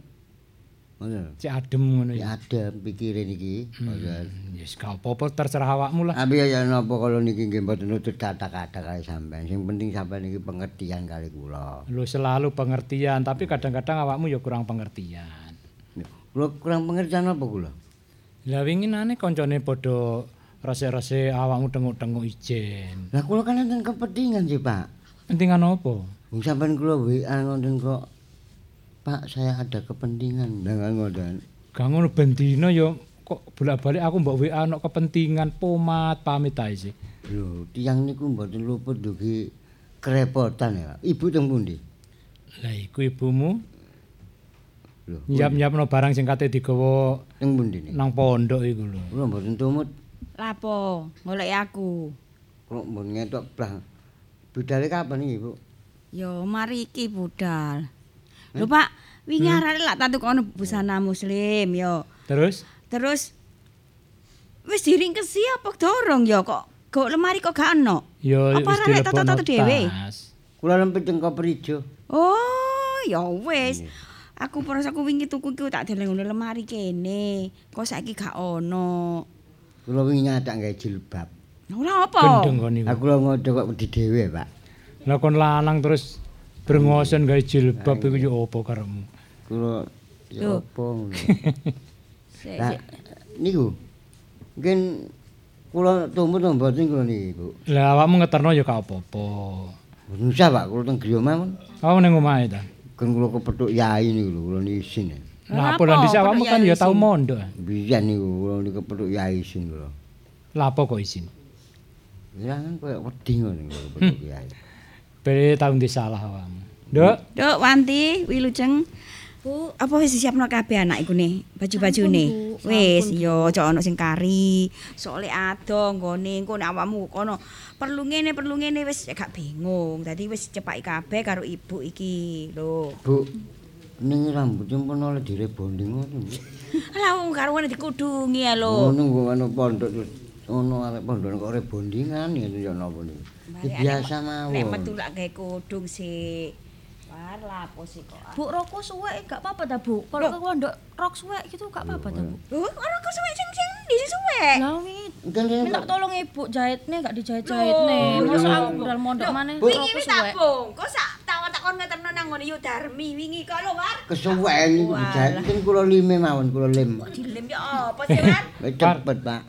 Cek adem ngono Ya ya. ada pikire niki. Ngoten. Yes, gak apa-apa terserah awakmu lah. Tapi ya napa kala niki nggih mboten nutut kata-kata kali sampean. Sing penting sampean niki pengertian kali kula. Lu selalu pengertian, tapi kadang-kadang awakmu ya kurang pengertian. Kula kurang pengertian apa kula? Lah wingi nane koncone padha rese-rese awakmu tenguk-tenguk ijen. Lah kula kan enten kepentingan sih, Pak. Pentingan apa? Wong sampean kula WA ngoten kok. Pak, saya ada kepentingan. Lah ngoten. Gak ngono bendina ya kok bolak-balik aku mbok WA ana kepentingan pomat pamit ae sih. Lho, tiyang niku mboten luput dugi kerepotan ya. Pak. Ibu teng pundi? Lah iku ibumu Lho, nyiap-nyiapno barang sing kate digawa teng pundi nih? nang pondok iku lho. Kula mboten tumut. Lapo, golek aku. Kula mboten ngetok blah. Budale kapan iki, Bu? Yo mari iki budal. Lho Pak, wingi arek lak tak tukono busana muslim yo. Terus Terus wis diringkesi apa dorong yo kok kok lemari kok gak ono? ya Apa wis toto-toto dhewe? Kula lempit teng koper ijo. Oh, ya wis. Aku peras aku wingi tuku iku tak deleng ngene lemari kene. Kok saiki gak ono. Kula wingi nyadak gawe jilbab. Ora apa? Gendeng kon niku. Aku lho ngodo kok wedi dhewe, Pak. Lah kon lanang terus brengosen gawe jilbab iku ya apa karemu? Kula ya Lho. apa ngono. Sik, Lah niku mungkin kula tumut to mboten kula niki, Bu. Lah awakmu ngeterno ya gak apa-apa. Mboten usah, Pak. Kula teng griya mawon. Awakmu ning omahe ta. Kan kula kepethuk yai niku lho, kula niki isin. Lah apa lan dhisik awakmu kan ya ya tau mondok. Biyen niku kula niki kepethuk yai isin kula. Lah apa kok isin? Ya kan koyo wedi ngono kepethuk yai. Bere tau ndi salah awakmu. Nduk, Duk Wanti, Wilujeng. Bu, Apa wis disiapno kabeh anak iku ne? Baju-bajune. Wis, yo aja ono sing kari. Soale ado nggone engko nek awakmu kono perlu ngene perlu ngene wis gak bingung. Dadi wis cepaki kabeh karo ibu iki. Lho. Bu, ning rambutnya pun oleh direbonding ngono. Lah wong karo ngene dikudungi ya lho. nunggu ana pondok terus ono arek pondok kok rebondingan ya ya napa niku. Biasa mawon. Nek metu lak gawe kudung sih. War lapo sih kok. Bu rokok suwek gak apa-apa ta, Bu? Kalau ke pondok rok suwek gitu gak apa-apa ta, Bu? Lho, ora kok suwe sing sing ndi sing suwe? Lah wi minta tolong ibu jahitnya gak dijahit-jahitnya. Masa aku budal mondok mana Wingi rokok wis tak suwek. bongkos sak tawon takon ngeterno nang ngene Yu Darmi wingi kok lho, War. kesuwen niku dijahit kan kula lime mawon kula lim. Dilem ya apa sih, War? Wis cepet, Pak.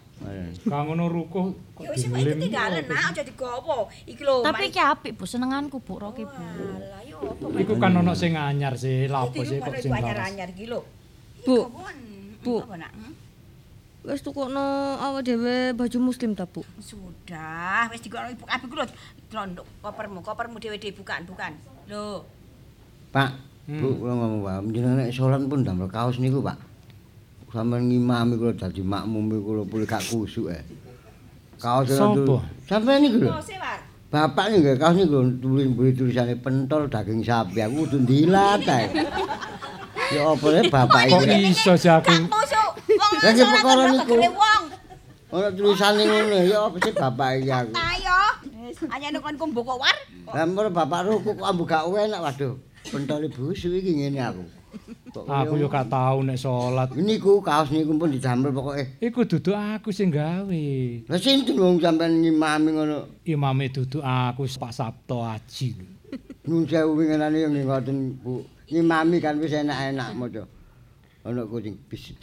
Kang ngono rukuh kok Ya wis kok itu tinggalan nak aja digowo. Iki lho. Tapi iki apik, Bu. Senenganku, Bu, rok ibu. Lah yo apa Iku kan ono sing anyar sih, lapo Iki sih kok sing lawas. anyar-anyar iki lho. Bu, Bu. Bu. wis tukokno awak dhewe baju muslim ta, Bu? Sudah, wis digono ibu kabeh ku lho. Trondok kopermu, kopermu dhewe-dhewe bukan, bukan. Lho. Pak, Bu, kula ngomong wae, jenengan nek salat pun damel kaos niku, Pak. Sampeyan ngimami kula dadi makmum kula pulih gak kusuk e. Kaos Sopo? Sampeyan niku lho. Bapak nggak kaos nih tulis beri tulisannya pentol daging sapi aku kudu dilat ae. Ya apa le bapak Kok iki? iso sih aku? Lah iki perkara niku. Ora tulisane ngono ya apa sih bapak iki aku? Ayo. Wis anyane kon kumbu kok war. Lah bapak ruku kok ambu gak enak waduh. Pentol busuk iki ngene aku. Aku yo gak tau nek salat. niku kaos niku pun didamel pokoke. Iku duduk aku sing gawe. Lah sinten wong sampean ngimami ngono? Imame duduk aku Pak Sabto Aji. Nun sewu winginane yang ngoten Bu. Ngimami kan wis enak-enak maca. Ana kucing bis.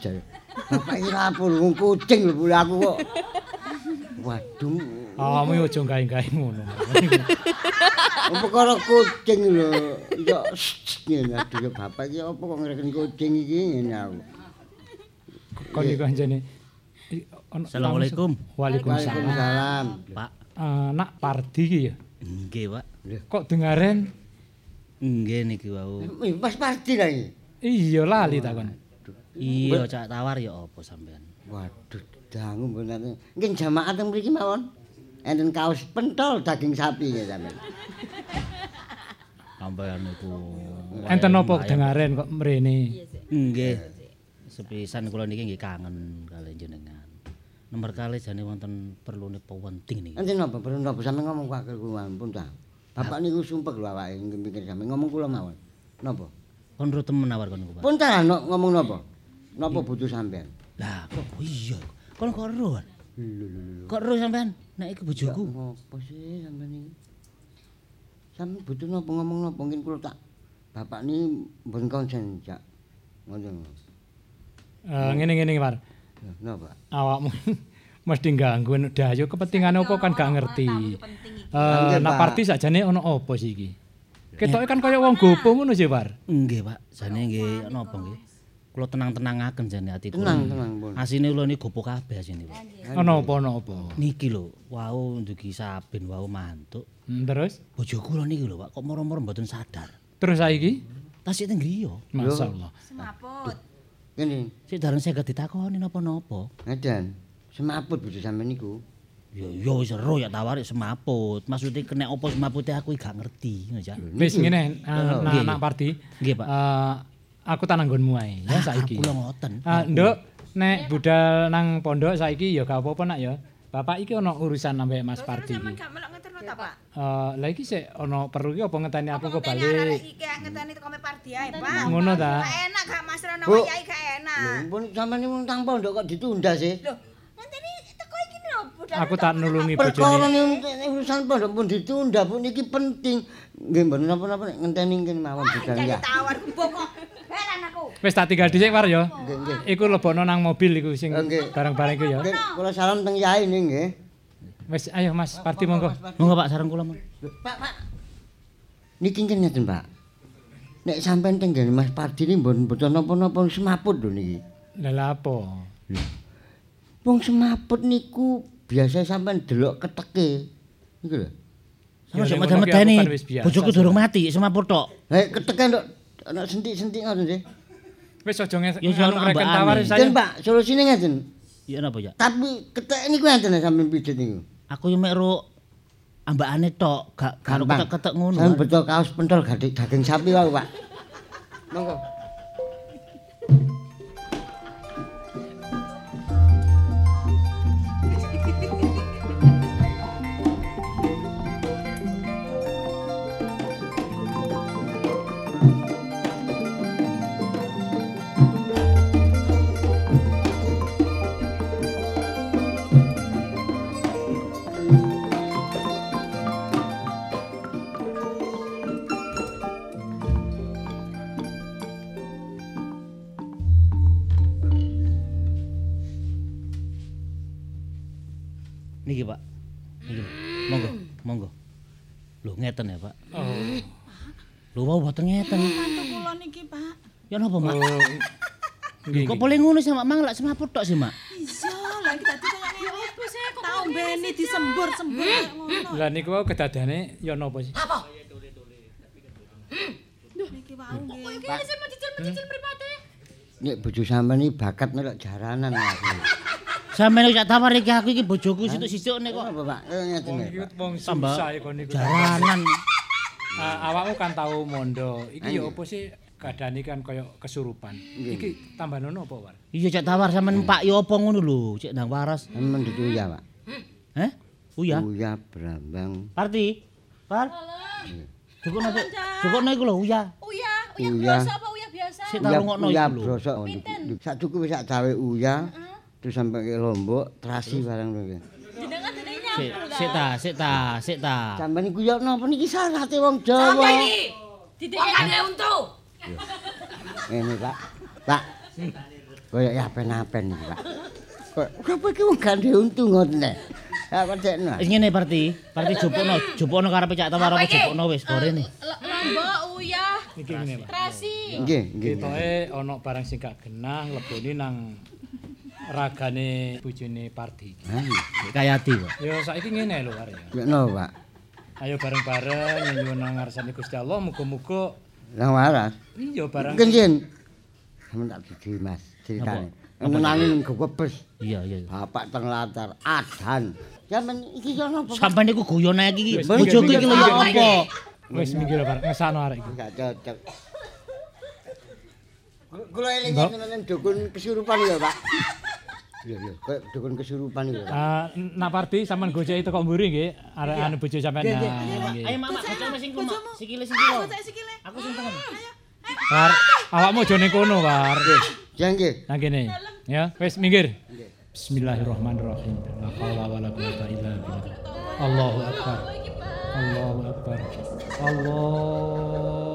Jare. Bapak iki lapor wong kucing lho aku kok. Waduh. Kamu yo aja gawe-gawe ngono. Perkara kucing lho. Ya ngene aduh ya bapak iki apa kok ngreken kucing iki ngene aku. Kon iku anjene i- ono- Assalamualaikum. Waalaikumsalam. Pak. Eh, nak Pardi iki ya. Nggih, Pak. Kok dengaren? Nggih niki wau. Pas parti lah iki. Iya lali takon. Iya, cak tawar ya apa sampean? Waduh, dangu bener. Nggih jamaah teng mriki mawon. Enten kaos pentol daging sapi ya sampean. Sampean niku. Enten apa dengaren kok mrene? Nggih. Sepisan kula niki nggih kangen kali jenengan. Nomor kali jane wonten perlune penting niki. Enten napa perlu napa sampe ngomong Pak Kirkuwan pun ta. Bapak niku sumpek lho awake nggih mikir sampe ngomong kula mawon. Napa? Kon ro temen awar kon niku, Pak. Pun ta ngomong napa? Napa butuh sampean? Lah kok iya. Kon kok ro. Kok ro sampean? Nek iku bojoku. Ngopo sih sampean iki? Sampe butuh napa ngomong napa mungkin kula tak Bapak ni mboten konsen jak. Ngoten. Eh ngene-ngene Par. Napa? Awakmu mesti ganggu dayo kepentingane apa kan gak ngerti. Eh nak Pak. parti sakjane ono apa sih iki? Ketoke kan kaya wong gopo ngono sih, Par. Nggih, Pak. Jane nggih napa nggih? Kula tenang-tenangaken jane ati kula. Tenang, tenang, pun. Asine kula niku gopo kabeh asine, Pak. Ono apa ono apa? Niki lho, wau ndugi saben wau mantuk. Hmm, terus Bojo kula niki lho, Pak, kok moro-moro mboten sadar. terus saiki? Tasik teng griya. Masyaallah. Semaput. Ngene, Sik dareng saya ditakoni napa-napa. ngadan. Semaput bojo sampean niku. Ya ya wis ero ya tawar semaput. Maksude kena apa semapute aku gak ngerti, ngono ya. Wis ngene, eh, Oh, nak nggih, Pak. Aku tak nanggonmu ae ya saiki. Kula ngoten. Ah, Nduk, nek budal nang pondok saiki ya gak apa-apa nak ya. Bapak iki ono urusan sampe Mas Parti iki. Gak melok ngeterno ta, Pak? Eh, lah iki sik ono perlu iki apa ngenteni aku kok balik. iki ngenteni teko me pardi ae, Pak. Ngono ta? Gak enak gak Mas Rono wayahe gak enak. Lho, pun sampean niku tang pondok kok ditunda sih? Loh, ngenteni teko iki lho, budal. Aku tak nulungi Perkara bojone. niku urusan pondok pun ditunda, Bu niki penting. Nggih mboten napa-napa nek ngenteni kene mawon budal Jadi ya. tawar kumbok kok. Heran aku. Wis tak tinggal dhisik War ya. Nggih, nggih. Iku lebono nang mobil iku sing barang-barang iku ya. Nggih, kula salam teng yai nih nggih. Wis ayo Mas Parti monggo. Monggo Pak sareng kula. Lho, Pak, Pak. Niki ngeten, Pak. Nek sampean teng Mas Pardi niki mboten mboten napa-napa semaput lho niki. Lah lha apa? Wong semaput niku biasa sampean delok keteke. Niku lho. Sama ning medeni. wis biasa, Bojoku durung mati, semaput tok. Hei, ketekan tok ana sentik-sentik ngoten sih. Wis aja ngreken tawar saya. Den, Pak, solusine ngeten. Ya napa ya? Tapi ketek niku ngeten sampeyan pijet niku. Aku yo mek ro ambakane tok, gak karo ketek-ketek ngono. Sampeyan betul kaos pentol gading daging sapi wae, Pak. Monggo. Ngeten ya, Pak. Oh. Lho wau boten ngeten. Mantu kula niki, Pak. Ya napa, Mak? Oh. Nggih, Kok boleh ngono sih, Mak? Mang lak semaput tok sih, Mak. Iya, lah iki dadi kaya ngene. Apa sih kok tau beni disembur-sembur kayak ngono. Lah niku wau kedadane ya napa sih? Niki wau nggih. Iki sing mencicil-mencicil mripate. Nek bojo sampeyan iki bakat melok jaranan. Sampeyan nek tawar iki aku iki bojoku situk-situk nek kok Apa, Pak? Ngeten Wong ya, iki Pak. Tambah susah iku niku. jaranan. Ah, awakmu kan tau mondo. Iki ya apa sih keadaane kan kaya kesurupan. Iki tambah nono apa, War? Iya cek tawar sampean Pak yo apa ngono lho, cek nang waras. Sampeyan dituya, Pak. Heh? Uya. Uya Brambang. Parti. Par. Cukup napa? Cukup iku lho Uya. Uya, uya Uya. biasa apa uya biasa? Sik tak rungokno Uya iku lho. brosok. Sak cukup sak cawe uya. Terus sampai ke Lombok, terasi barang dene Sik, sik ta, sik ta, sik ta. Sampeyan iku yo napa niki salate wong Jawa. Apa iki? Didekane untu. Ngene, Pak. Pak. Kayak ya apen-apen iki, Pak. Kok apa iki wong gandhe untung ngoten nek. Ya percekno. Wis ngene Parti. Parti jupukno, jupukno karep cek tawar apa jupukno wis gore ne. Lombok uya. Iki ngene, Pak. Trasi. Nggih, nggih. Ketoke ana barang sing gak genah ngleboni nang ragane bojone Pardi. Ha, Kayati kok. Ya saiki ngene lho, War ya. ya no, Pak. Ayo bareng-bareng nyuwun ngarsane Gusti Allah muga-muga Nang waras. iya barang Kenjen. Sampe tak didi Mas, ceritane. Menangin gewebes. Iya, iya. Bapak teng latar adan. Sampeyan iki yo napa? Sampeyan iku guyon ae iki. Bojoku iki lho ya apa? wis minggir bareng ngesano arek iki. Gak cocok. Kula eling nang dukun kesurupan ya, Pak. Iya, iya, kayak dukun kesurupan Pak. Ah, nak Pardi sampean gojeki teko mburi nggih, arek anu bojo sampean. Nah. Ayo Mak, bojomu sing ku, Mak. Sikile sikile. Sikile. Aku sing tengen. War, awakmu aja ning kono, War. Ya nggih. Nah kene. Ya, wis minggir. Bismillahirrahmanirrahim. La haula wala quwata illa billah. Allahu akbar. Allahu akbar. Allahu akbar.